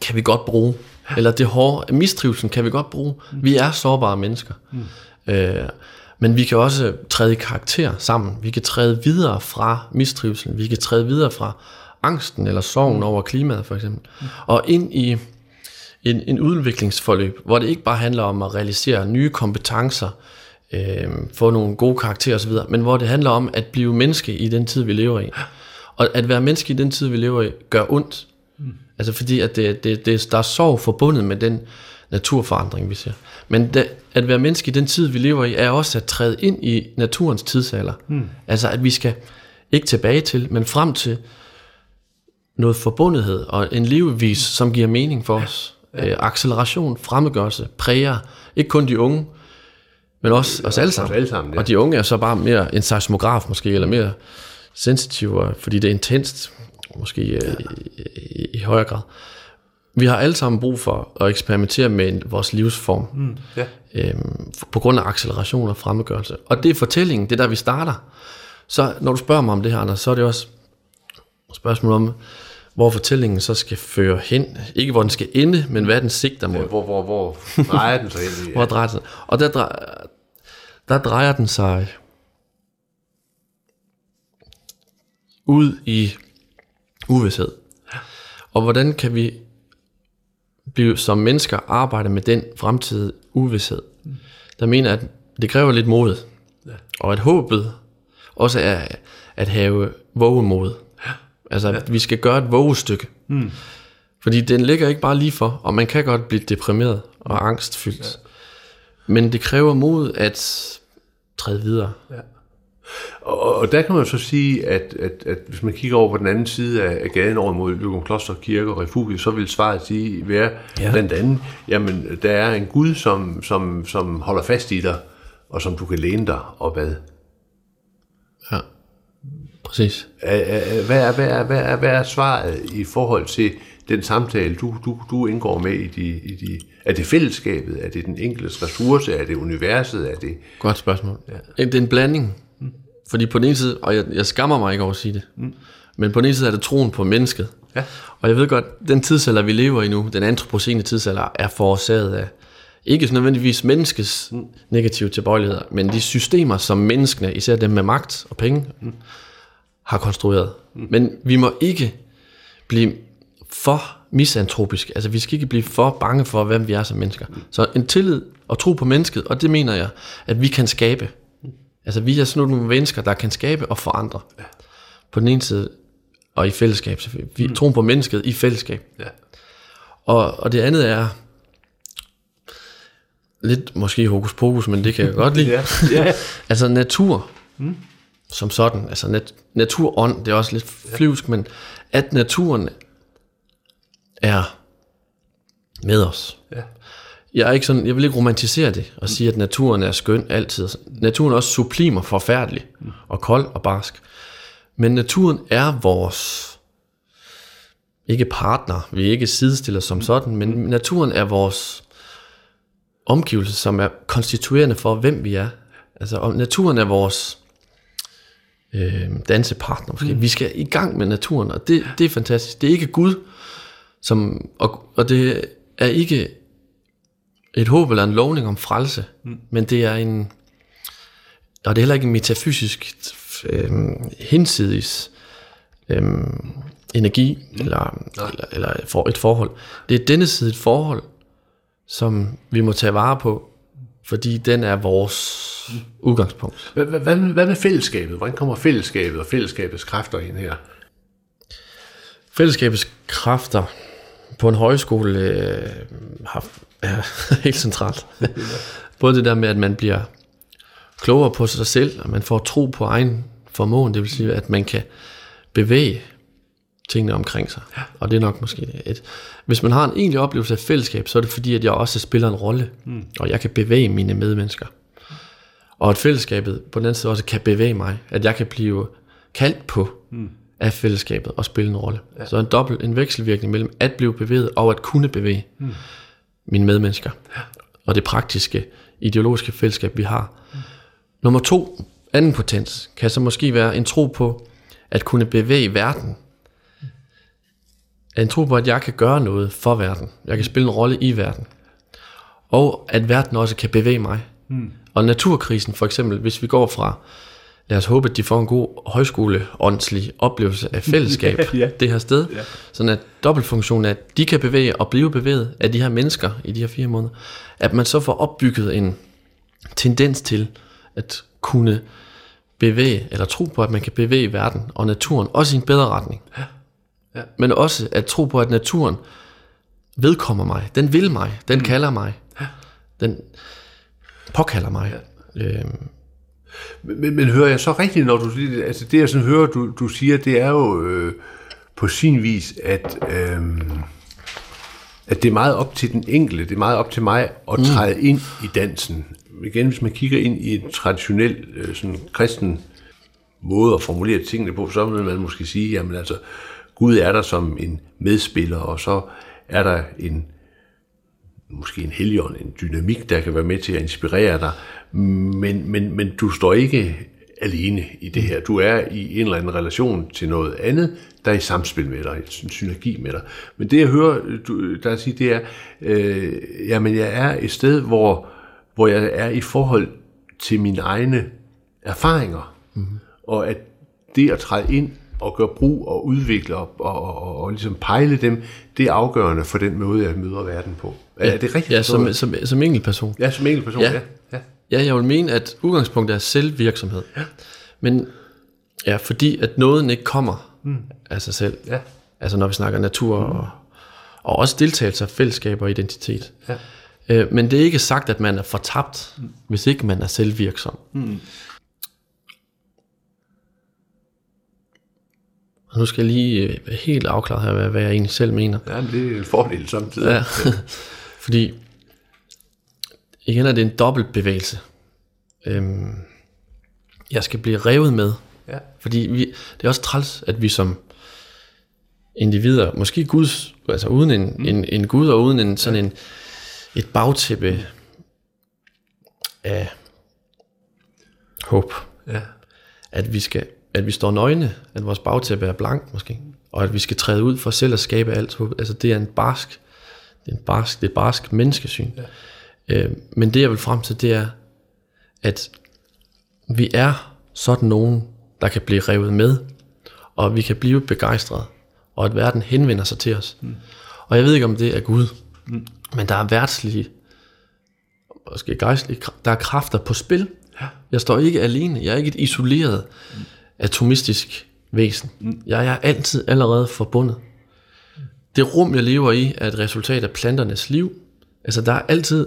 Speaker 1: kan vi godt bruge. Eller det hårde, mistrivelsen kan vi godt bruge. Vi er sårbare mennesker. Mm. Øh, men vi kan også træde i karakter sammen. Vi kan træde videre fra mistrivelsen. Vi kan træde videre fra angsten eller sorgen over klimaet for eksempel. Og ind i en, en udviklingsforløb, hvor det ikke bare handler om at realisere nye kompetencer, øh, få nogle gode karakterer osv., men hvor det handler om at blive menneske i den tid, vi lever i. Og at være menneske i den tid, vi lever i, gør ondt. Mm. Altså fordi, at det, det, det, der er sorg forbundet med den naturforandring, vi ser. Men det, at være menneske i den tid, vi lever i, er også at træde ind i naturens tidsalder. Mm. Altså at vi skal ikke tilbage til, men frem til noget forbundethed og en levevis, som giver mening for os. Ja. Øh, acceleration, fremmedgørelse, præger ikke kun de unge, men også os alle sammen.
Speaker 2: Os alle sammen ja.
Speaker 1: Og de unge er så bare mere en seismograf måske, eller mere sensitive, fordi det er intenst, måske ja. i, i, i højere grad. Vi har alle sammen brug for at eksperimentere med vores livsform, mm, ja. øhm, på grund af acceleration og fremmedgørelse. Og det er fortællingen, det er der, vi starter. Så når du spørger mig om det her, Anders, så er det også et spørgsmål om, hvor fortællingen så skal føre hen. Ikke hvor den skal ende, men hvad den sigter mod. Ja,
Speaker 2: hvor, hvor, hvor drejer den sig
Speaker 1: i? Ja. Hvor drejer den sig? Og der, der drejer den sig ud i uvidshed. Og hvordan kan vi blive som mennesker arbejde med den fremtidige uvidshed? Der mener at det kræver lidt mod. Og at håbet også er at have vågemod. Altså, ja. vi skal gøre et vågestykke. Mm. Fordi den ligger ikke bare lige for, og man kan godt blive deprimeret og angstfyldt. Ja. Men det kræver mod at træde videre. Ja.
Speaker 2: Og, og der kan man så sige, at, at, at hvis man kigger over på den anden side af, af gaden over mod Løgum Kloster Kirke og Refugie, så vil svaret sige, være ja. blandt andet, jamen der er en Gud, som, som, som holder fast i dig, og som du kan læne dig opad.
Speaker 1: Ja. Præcis.
Speaker 2: Hvad er, hvad, er, hvad, er, hvad, er, hvad er svaret i forhold til den samtale, du, du, du indgår med i de, i de... Er det fællesskabet? Er det den enkeltes ressource? Er det universet? Er det...
Speaker 1: Godt spørgsmål. Ja. Det er en blanding. Fordi på den ene side, og jeg, jeg skammer mig ikke over at sige det, mm. men på den ene side er det troen på mennesket. Ja. Og jeg ved godt, den tidsalder, vi lever i nu, den antropocene tidsalder, er forårsaget af ikke nødvendigvis menneskets mm. negative tilbøjeligheder, men de systemer, som menneskene, især dem med magt og penge, mm har konstrueret. Mm. Men vi må ikke blive for misantropiske. Altså vi skal ikke blive for bange for, hvem vi er som mennesker. Mm. Så en tillid og tro på mennesket, og det mener jeg, at vi kan skabe. Altså vi er sådan nogle mennesker, der kan skabe og forandre. Ja. På den ene side, og i fællesskab selvfølgelig. Vi mm. tror på mennesket i fællesskab. Ja. Og, og det andet er, lidt måske hokus pokus, men det kan jeg godt lide. ja. Ja. altså natur. Mm som sådan. Altså nat, naturånd, det er også lidt flyvsk, men at naturen er med os. Ja. Jeg, er ikke sådan, jeg vil ikke romantisere det og sige, at naturen er skøn altid. Naturen er også sublim og forfærdelig, og kold og barsk. Men naturen er vores, ikke partner, vi er ikke sidestiller som sådan, men naturen er vores omgivelse, som er konstituerende for, hvem vi er. Altså, og naturen er vores øh, dansepartner måske. Mm. Vi skal i gang med naturen, og det, det er fantastisk. Det er ikke Gud, som, og, og det er ikke et håb eller en lovning om frelse, mm. men det er en, og det er heller ikke en metafysisk øh, hinsides øh, energi, mm. eller, eller, eller for et forhold. Det er denne side et forhold, som vi må tage vare på, fordi den er vores udgangspunkt.
Speaker 2: Hvad, hvad, hvad med fællesskabet? Hvordan kommer fællesskabet og fællesskabets kræfter ind her?
Speaker 1: Fællesskabets kræfter på en højskole øh, har, er helt centralt. Både det der med, at man bliver klogere på sig selv, og man får tro på egen formåen, det vil sige, at man kan bevæge tingene omkring sig. Ja. Og det er nok måske et... Hvis man har en egentlig oplevelse af fællesskab, så er det fordi, at jeg også spiller en rolle, mm. og jeg kan bevæge mine medmennesker. Og at fællesskabet på den anden side også kan bevæge mig, at jeg kan blive kaldt på mm. af fællesskabet og spille en rolle. Ja. Så en dobbelt, en vekselvirkning mellem at blive bevæget og at kunne bevæge mm. Mine medmennesker. Og det praktiske, ideologiske fællesskab, vi har. Mm. Nummer to, anden potens, kan så måske være en tro på at kunne bevæge verden en tro på, at jeg kan gøre noget for verden. Jeg kan spille en rolle i verden. Og at verden også kan bevæge mig. Mm. Og naturkrisen for eksempel, hvis vi går fra, lad os håbe, at de får en god højskoleåndslig oplevelse af fællesskab
Speaker 2: Ja, ja.
Speaker 1: det her sted.
Speaker 2: Ja.
Speaker 1: Sådan at dobbeltfunktionen er, at de kan bevæge og blive bevæget af de her mennesker i de her fire måneder. At man så får opbygget en tendens til at kunne bevæge, eller tro på, at man kan bevæge verden og naturen, også i en bedre retning.
Speaker 2: Ja. Ja.
Speaker 1: Men også at tro på, at naturen vedkommer mig. Den vil mig. Den mm. kalder mig. Den påkalder mig. Ja. Øhm,
Speaker 2: Men, men hører jeg så rigtigt, når du siger? Altså det, jeg sådan hører, du, du siger, det er jo øh, på sin vis, at, øh, at det er meget op til den enkelte, det er meget op til mig at træde mm. ind i dansen. Igen, hvis man kigger ind i en traditionel øh, sådan kristen måde at formulere tingene på, så vil man måske sige, jamen altså, Gud er der som en medspiller, og så er der en måske en helgen, en dynamik, der kan være med til at inspirere dig, men, men, men du står ikke alene i det her. Du er i en eller anden relation til noget andet, der er i samspil med dig, en synergi med dig. Men det jeg hører du, der sige, det er, øh, jamen jeg er et sted, hvor, hvor jeg er i forhold til mine egne erfaringer, mm-hmm. og at det at træde ind og gøre brug og udvikle og, og, og, og, ligesom pejle dem, det er afgørende for den måde, jeg møder verden på. Er det rigtigt?
Speaker 1: ja, som, som, som enkeltperson.
Speaker 2: ja, som enkeltperson,
Speaker 1: Ja.
Speaker 2: ja. ja.
Speaker 1: Ja, jeg vil mene, at udgangspunktet er selvvirksomhed. Ja. Men ja, fordi at noget ikke kommer mm. af sig selv.
Speaker 2: Ja.
Speaker 1: Altså når vi snakker natur mm. og, og også deltagelse af fællesskab og identitet.
Speaker 2: Ja.
Speaker 1: Øh, men det er ikke sagt, at man er fortabt, mm. hvis ikke man er selvvirksom. Mm. Og nu skal jeg lige øh, helt afklaret her, hvad, hvad jeg egentlig selv mener.
Speaker 2: Ja, men det er en fordel samtidig.
Speaker 1: Ja. Fordi igen er det en dobbelt bevægelse. Øhm, jeg skal blive revet med.
Speaker 2: Ja.
Speaker 1: Fordi vi, det er også træls, at vi som individer, måske Guds, altså uden en, mm. en, en Gud og uden en sådan en, et bagtæppe af håb,
Speaker 2: Ja.
Speaker 1: at vi skal at vi står nøgne, at vores bagtæppe er blank måske, og at vi skal træde ud for selv at skabe alt håb. Altså det er en barsk, det er en barsk, det er barsk menneskesyn. Ja. Øh, men det jeg vil frem til, det er, at vi er sådan nogen, der kan blive revet med, og vi kan blive begejstrede, og at verden henvender sig til os. Mm. Og jeg ved ikke, om det er Gud, mm. men der er værtslige, måske gejstlige, der er kræfter på spil. Ja. Jeg står ikke alene, jeg er ikke et isoleret, mm. atomistisk væsen. Mm. Jeg er altid allerede forbundet. Det rum, jeg lever i, er et resultat af planternes liv. Altså, der er altid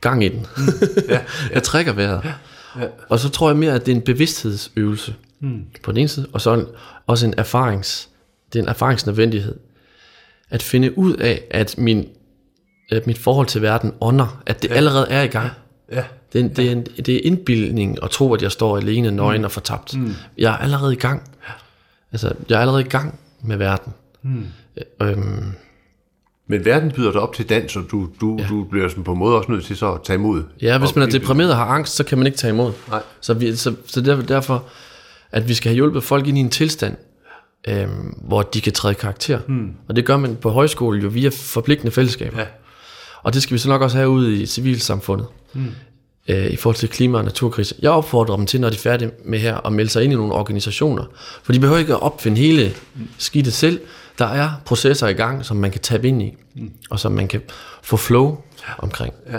Speaker 1: gang i den. Mm. Ja, ja. jeg trækker vejret. Ja. Ja. Og så tror jeg mere, at det er en bevidsthedsøvelse mm. på den ene side, og så en, også en erfarings, det er en erfaringsnødvendighed. At finde ud af, at, min, at mit forhold til verden ånder, at det ja. allerede er i gang.
Speaker 2: Ja.
Speaker 1: Det er, det, er en, det er indbildning at tro, at jeg står alene, nøgen mm. og fortabt. Mm. Jeg er allerede i gang. Altså, jeg er allerede i gang med verden. Mm. Øhm,
Speaker 2: Men verden byder dig op til dans, og du, du, ja. du bliver sådan på en måde også nødt til så at tage imod.
Speaker 1: Ja, hvis man er deprimeret og har angst, så kan man ikke tage imod.
Speaker 2: Nej.
Speaker 1: Så, vi, så, så derfor, derfor, at vi skal have hjulpet folk ind i en tilstand, øhm, hvor de kan træde karakter. Hmm. Og det gør man på højskole jo via forpligtende fællesskaber.
Speaker 2: Ja.
Speaker 1: Og det skal vi så nok også have ude i civilsamfundet. Hmm. Øh, I forhold til klima- og naturkrise. Jeg opfordrer dem til, når de er færdige med her, at melde sig ind i nogle organisationer. For de behøver ikke at opfinde hele skidtet selv. Der er processer i gang, som man kan tabe ind i, mm. og som man kan få flow omkring
Speaker 2: Ja.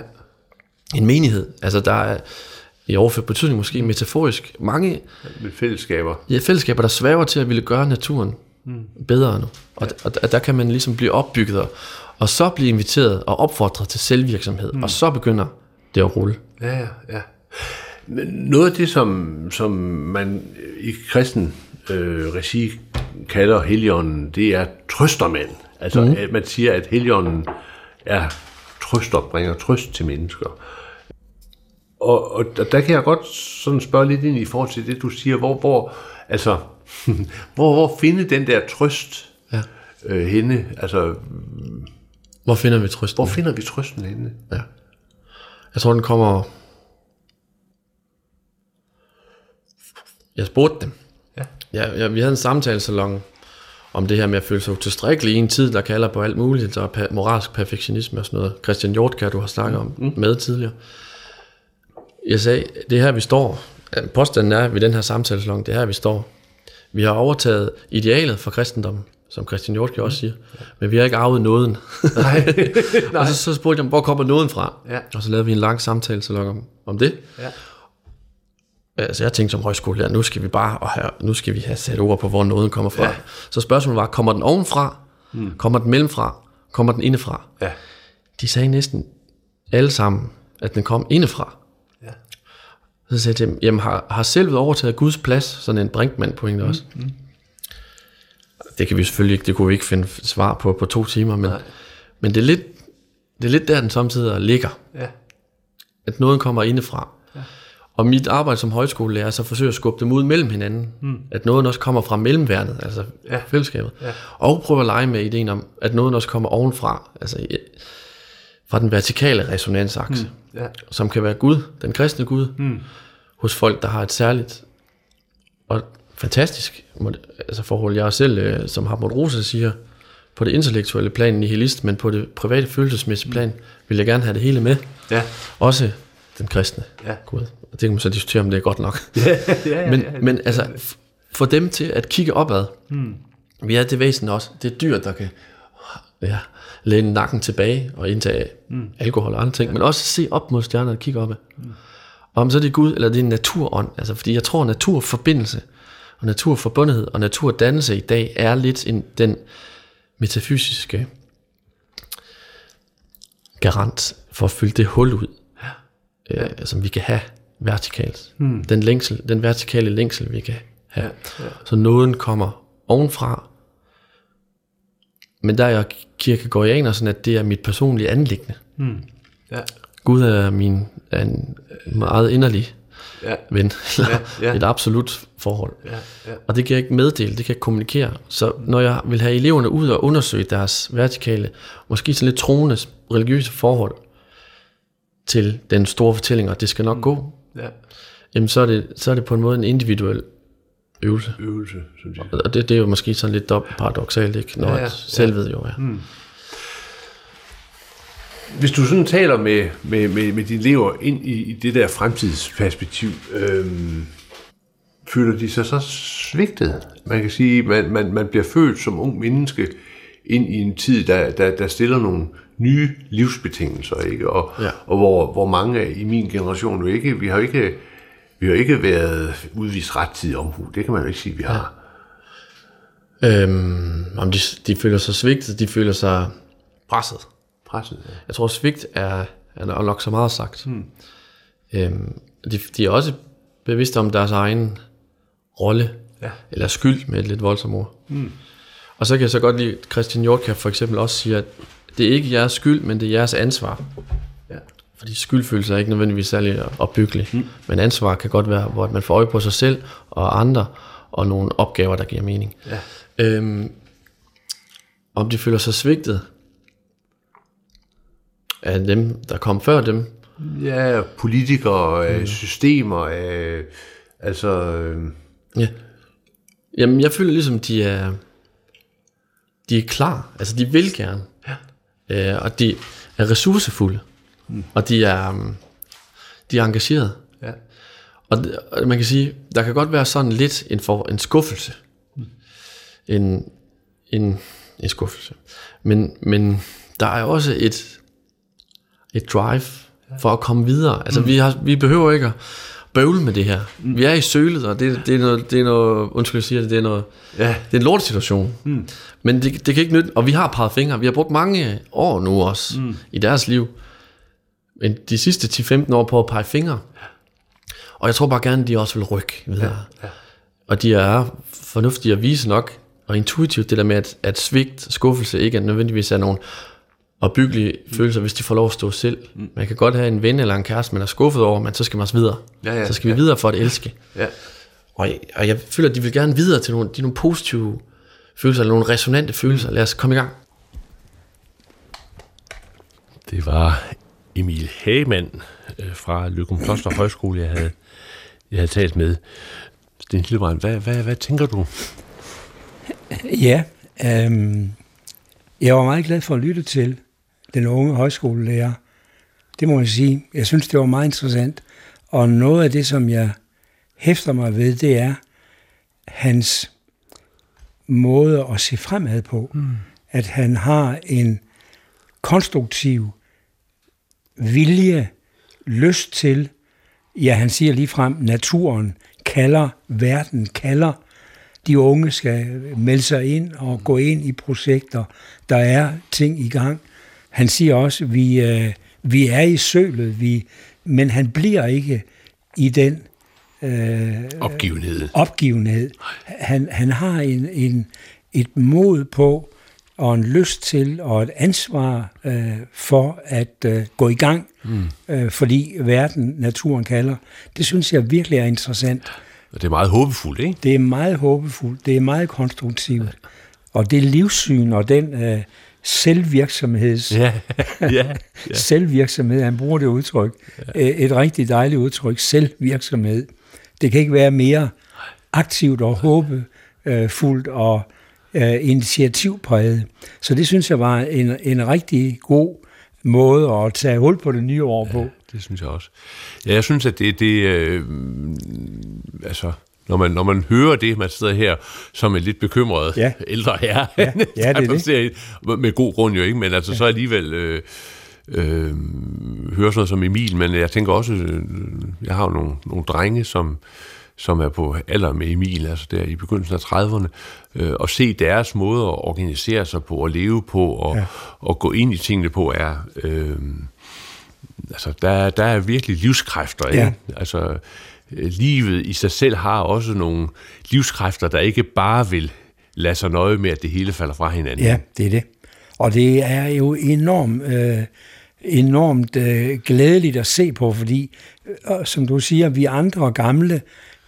Speaker 1: en menighed. Altså der er i overført betydning måske metaforisk mange
Speaker 2: Med fællesskaber.
Speaker 1: ja, fællesskaber, der svæver til at ville gøre naturen mm. bedre nu. Og, ja. og, og der kan man ligesom blive opbygget og, og så blive inviteret og opfordret til selvvirksomhed. Mm. Og så begynder det at rulle.
Speaker 2: Ja, ja, ja. Noget af det, som, som man i kristen øh, regi kalder helligånden, det er trøstermand. Altså, mm. at man siger, at helligånden er trøster, bringer trøst til mennesker. Og, og der der kan jeg godt sådan spørge lidt ind i forhold til det, du siger, hvor, hvor altså, hvor, hvor finde den der trøst
Speaker 1: Ja.
Speaker 2: øh, henne? Altså,
Speaker 1: Hvor finder vi trøsten?
Speaker 2: hvor finder vi trøsten henne?
Speaker 1: Ja. Jeg tror, den kommer... Jeg spurgte dem.
Speaker 2: Ja.
Speaker 1: Ja, vi havde en samtalesalon, om det her med at føle sig utilstrækkelig i en tid, der kalder på alt muligt, og pa- moralsk perfektionisme og sådan noget. Christian Hjortkær, du har snakket om mm. med tidligere. Jeg sagde, det er her, vi står. Påstanden er ved den her samtaleslong, det er her, vi står. Vi har overtaget idealet for kristendommen, som Christian Hjortkær også siger, men vi har ikke arvet nåden.
Speaker 2: Nej.
Speaker 1: og så, så spurgte jeg, hvor kommer nåden fra?
Speaker 2: Ja.
Speaker 1: Og så lavede vi en lang samtale så om, om det.
Speaker 2: Ja.
Speaker 1: Altså jeg tænkte som højskolelærer, nu skal vi bare og have, nu skal vi have sat ord på, hvor nåden kommer fra.
Speaker 2: Ja.
Speaker 1: Så spørgsmålet var, kommer den ovenfra? Hmm. Kommer den mellemfra? Kommer den indefra?
Speaker 2: Ja.
Speaker 1: De sagde næsten alle sammen, at den kom indefra.
Speaker 2: Ja.
Speaker 1: Så sagde jeg til dem, jamen har, har selvet overtaget Guds plads, sådan en Brinkmann pointe også. Mm. Det kan vi selvfølgelig ikke, det kunne vi ikke finde svar på på to timer, men, men det, er lidt, det er lidt der, den samtidig ligger.
Speaker 2: Ja.
Speaker 1: At noget kommer indefra. Og mit arbejde som højskolelærer er så at forsøge at skubbe dem ud mellem hinanden. Mm. At noget også kommer fra mellemværnet, altså
Speaker 2: Ja.
Speaker 1: fællesskabet.
Speaker 2: Ja.
Speaker 1: Og prøve at lege med ideen om, at noget også kommer ovenfra. Altså fra den vertikale resonansakse. Mm.
Speaker 2: Ja.
Speaker 1: Som kan være Gud, den kristne Gud. Mm. Hos folk, der har et særligt og fantastisk altså forhold. Jeg selv, øh, som Hartmut Rosa siger, på det intellektuelle plan nihilist, men på det private følelsesmæssige plan, vil jeg gerne have det hele med.
Speaker 2: Ja.
Speaker 1: Også den kristne
Speaker 2: Ja.
Speaker 1: Gud. Og det kan man så diskutere, om det er godt nok.
Speaker 2: ja, ja,
Speaker 1: men, men altså, få dem til at kigge opad. Hmm. Vi er det væsen også. Det er dyr, der kan ja, læne nakken tilbage og indtage hmm. alkohol og andre ting, ja. men også se op mod stjernerne og kigge opad. Hmm. Om så er det Gud, eller det er naturånd. Altså, fordi jeg tror, naturforbindelse og naturforbundethed og naturdannelse i dag er lidt en, den metafysiske garant for at fylde det hul ud, ja. øh, som vi kan have vertikalt. Hmm. Den, længsel, den vertikale længsel, vi kan have. Ja. Ja. Så nåden kommer ovenfra, men der er jeg kirkegårdianer, sådan at det er mit personlige anlæggende.
Speaker 2: Ja.
Speaker 1: Gud er min er en meget inderlig
Speaker 2: Ja.
Speaker 1: ven, eller
Speaker 2: Ja, ja.
Speaker 1: et absolut forhold.
Speaker 2: Ja, ja.
Speaker 1: Og det kan jeg ikke meddele, det kan jeg kommunikere. Så når jeg vil have eleverne ud og undersøge deres vertikale, måske sådan lidt troende religiøse forhold til den store fortælling, og det skal nok gå,
Speaker 2: Ja.
Speaker 1: jamen så er, det, så er det på en måde en individuel øvelse.
Speaker 2: Øvelse, synes jeg.
Speaker 1: Og det, det er jo måske sådan lidt dobbelt paradoxalt, ikke? Når
Speaker 2: Ja,
Speaker 1: ja,
Speaker 2: ja,
Speaker 1: selvved jo er. Mm.
Speaker 2: Hvis du sådan taler med, med, med, med dine elever ind i, i det der fremtidsperspektiv, øhm, føler de sig så svigtet? Man kan sige, man, man, man bliver født som ung menneske ind i en tid, der, der, der stiller nogle nye livsbetingelser, ikke? Og,
Speaker 1: Ja.
Speaker 2: og hvor, hvor mange i min generation jo ikke, vi har jo ikke, vi har ikke været udvist rettidig omhu. Det kan man jo ikke sige, vi har.
Speaker 1: Øhm, om de, de føler sig svigtet, de føler sig presset.
Speaker 2: Presset, ja.
Speaker 1: Jeg tror, svigt er, er nok så meget sagt. Hmm. Øhm, de, de er også bevidste om deres egen rolle,
Speaker 2: Ja.
Speaker 1: eller skyld med et lidt voldsomt ord. Hmm. Og så kan jeg så godt lide, at Christian Hjortkær for eksempel også siger, at det er ikke jeres skyld, men det er jeres ansvar.
Speaker 2: Ja.
Speaker 1: Fordi skyldfølelse er ikke nødvendigvis særlig opbyggelig. Mm. Men ansvar kan godt være, hvor man får øje på sig selv og andre, og nogle opgaver, der giver mening.
Speaker 2: Ja.
Speaker 1: Øhm, om de føler sig svigtet af dem, der kom før dem.
Speaker 2: Ja, politikere, mm. systemer, øh, altså... Øh,
Speaker 1: Ja. Jamen, jeg føler ligesom, de er, de er klar. Altså, de vil gerne. Ja. Øh, og de er ressourcefulde. Mm. Og de er, um, de er engageret.
Speaker 2: ja.
Speaker 1: Og, det- og man kan sige, der kan godt være sådan lidt en, for, en skuffelse. En, en, en skuffelse. Men, men der er også et, et drive for at komme videre. Altså, mm. vi, har, vi behøver ikke at bøvle med det her. Mm. Vi er i sølet, og det, det, er noget, det er noget, undskyld, jeg siger det, det er noget,
Speaker 2: Ja.
Speaker 1: det er en lortesituation. Mm. Men det, det kan ikke nytte, og vi har peget fingre. Vi har brugt mange år nu også mm. i deres liv. Men de sidste 10-15 år på at pege fingre. Og jeg tror bare gerne, de også vil rykke videre. Ja, ja. Og de er fornuftige og vise nok, og intuitivt det der med, at, at svigt, skuffelse ikke er nødvendigvis er nogen opbyggelige mm. følelser, hvis de får lov at stå selv. Mm. Man kan godt have en ven eller en kæreste, man er skuffet over, men så skal man også videre.
Speaker 2: Ja, ja,
Speaker 1: så skal vi
Speaker 2: ja.
Speaker 1: videre for at elske.
Speaker 2: Ja.
Speaker 1: Og jeg, og jeg føler, at de vil gerne videre til nogle, de nogle positive følelser, eller nogle resonante følelser. Lad os komme i gang.
Speaker 2: Det var Emil Hagemann øh, fra Løgum Kloster Højskole, jeg havde, jeg havde talt med. Sten Hildebrand, hvad, hvad, hvad tænker du?
Speaker 3: Ja, Øhm, jeg var meget glad for at lytte til den unge højskolelærer. Det må jeg sige. Jeg synes, det var meget interessant. Og noget af det, som jeg hæfter mig ved, det er hans måde at se fremad på. Mm. At han har en konstruktiv vilje, lyst til, ja, han siger lige frem, naturen kalder, verden kalder, de unge skal melde sig ind og gå ind i projekter. Der er ting i gang. Han siger også, at vi, øh, vi er i sølet, vi, men han bliver ikke i den
Speaker 2: øh, opgivenhed.
Speaker 3: opgivenhed. Han, han har en, en, et mod på og en lyst til og et ansvar øh, for at øh, gå i gang, mm. øh, fordi verden, naturen kalder. Det synes jeg virkelig er interessant.
Speaker 2: Og det er meget håbefuldt, ikke?
Speaker 3: Det er meget håbefuldt, det er meget konstruktivt. Ja. Og det livssyn og den øh, selvvirksomheds... Ja, ja, ja. selvvirksomhed, han bruger det udtryk. Ja. Et rigtig dejligt udtryk, selvvirksomhed. Det kan ikke være mere aktivt og håbefuldt og øh, initiativpræget. Så det synes jeg var en, en rigtig god måde at tage hul på det nye år på. Ja,
Speaker 2: det synes jeg også. Ja, jeg synes, at det, det øh, altså, når man, når man hører det, man sidder her som en lidt bekymret ja. ældre herre, ja, ja, det er det. med god grund jo ikke, men altså ja. så alligevel... Øh, øh, hører sådan noget som Emil, men jeg tænker også, øh, jeg har jo nogle, nogle drenge, som, som er på alder med Emil, altså der i begyndelsen af 30'erne, øh, og se deres måde at organisere sig på, og leve på, og, ja. og gå ind i tingene på, er... Øh, altså, der, der er virkelig livskræfter, ja. ikke? Altså, øh, livet i sig selv har også nogle livskræfter, der ikke bare vil lade sig nøje med, at det hele falder fra hinanden.
Speaker 3: Ja, det er det. Og det er jo enormt, øh, enormt øh, glædeligt at se på, fordi, øh, som du siger, vi andre gamle,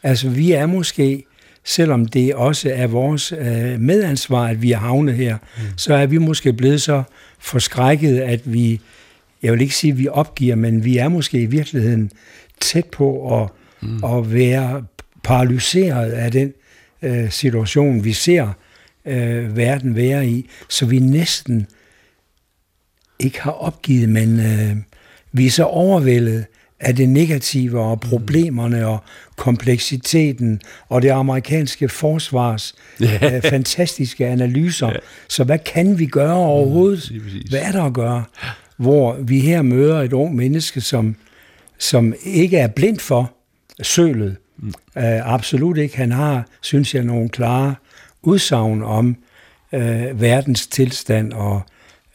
Speaker 3: altså vi er måske, selvom det også er vores øh, medansvar, at vi er havnet her, mm. så er vi måske blevet så forskrækket, at vi, jeg vil ikke sige, at vi opgiver, men vi er måske i virkeligheden tæt på at, mm. at være paralyseret af den øh, situation, vi ser øh, verden være i, så vi næsten ikke har opgivet, men øh, vi er så overvældet af det negative og problemerne og kompleksiteten og det amerikanske forsvars ja. øh, fantastiske analyser. Ja. Så hvad kan vi gøre overhovedet? Mm, hvad er der at gøre? Hvor vi her møder et ung menneske, som, som ikke er blind for sølet. Mm. Uh, absolut ikke. Han har, synes jeg, nogle klare udsagn om uh, verdens tilstand og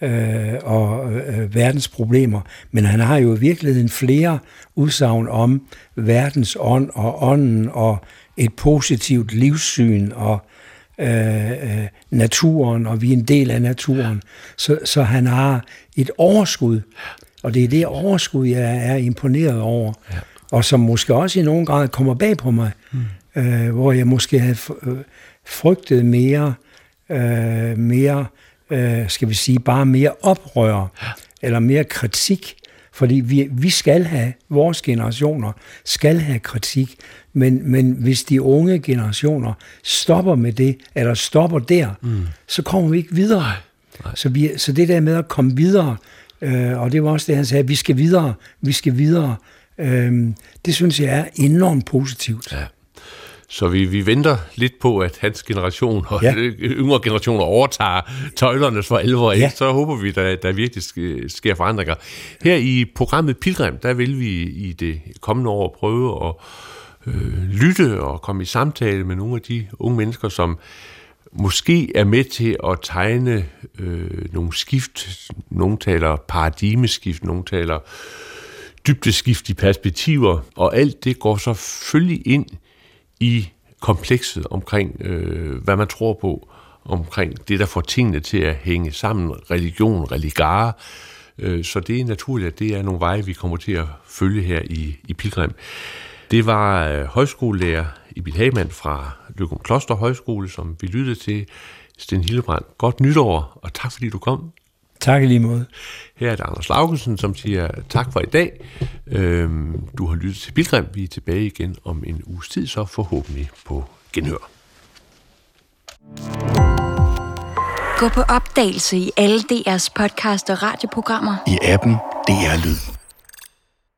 Speaker 3: øh, og øh, verdens problemer, men han har jo i virkeligheden flere udsagn om verdens ånd og ånden og et positivt livssyn og øh, øh, naturen, og vi er en del af naturen. Så, så han har et overskud, og det er det overskud, jeg er imponeret over. Og som måske også i nogen grad kommer bag på mig, mm. øh, hvor jeg måske havde øh, frygtet mere, øh, mere øh, skal vi sige, bare mere oprør ja. eller mere kritik. Fordi vi, vi skal have, vores generationer skal have kritik, men, men hvis de unge generationer stopper med det, eller stopper der, mm. så kommer vi ikke videre. Nej. Nej. Så, vi, så det der med at komme videre, øh, og det var også det, han sagde, vi skal videre, vi skal videre, øh, det synes jeg er enormt positivt. Ja.
Speaker 2: Så vi, vi venter lidt på, at hans generation og ja. yngre generationer overtager tøjlerne for alvor. Ja. Så håber vi, at der virkelig sker forandringer. Her i programmet Pilgrim, der vil vi i det kommende år prøve at øh, lytte og komme i samtale med nogle af de unge mennesker, som måske er med til at tegne øh, nogle skift. Nogle taler paradigmeskift, nogle taler dybdeskift i perspektiver, og alt det går så selvfølgelig ind i komplekset omkring, øh, hvad man tror på, omkring det, der får tingene til at hænge sammen, religion, religare. Øh, så det er naturligt, at det er nogle veje, vi kommer til at følge her i, i Pilgrim. Det var øh, højskolelærer Ibil Hagemann fra Løgum Kloster Højskole, som vi lyttede til. Sten Hillebrand, godt nytår, og tak fordi du kom.
Speaker 3: Tak i lige måde.
Speaker 2: Her er det Anders Laugensen, som siger tak for i dag. Øhm, du har lyttet til Bilgrim. Vi er tilbage igen om en uges tid, så forhåbentlig på genhør.
Speaker 4: Gå på opdagelse i alle DR's podcast og radioprogrammer.
Speaker 5: I appen DR Lyd.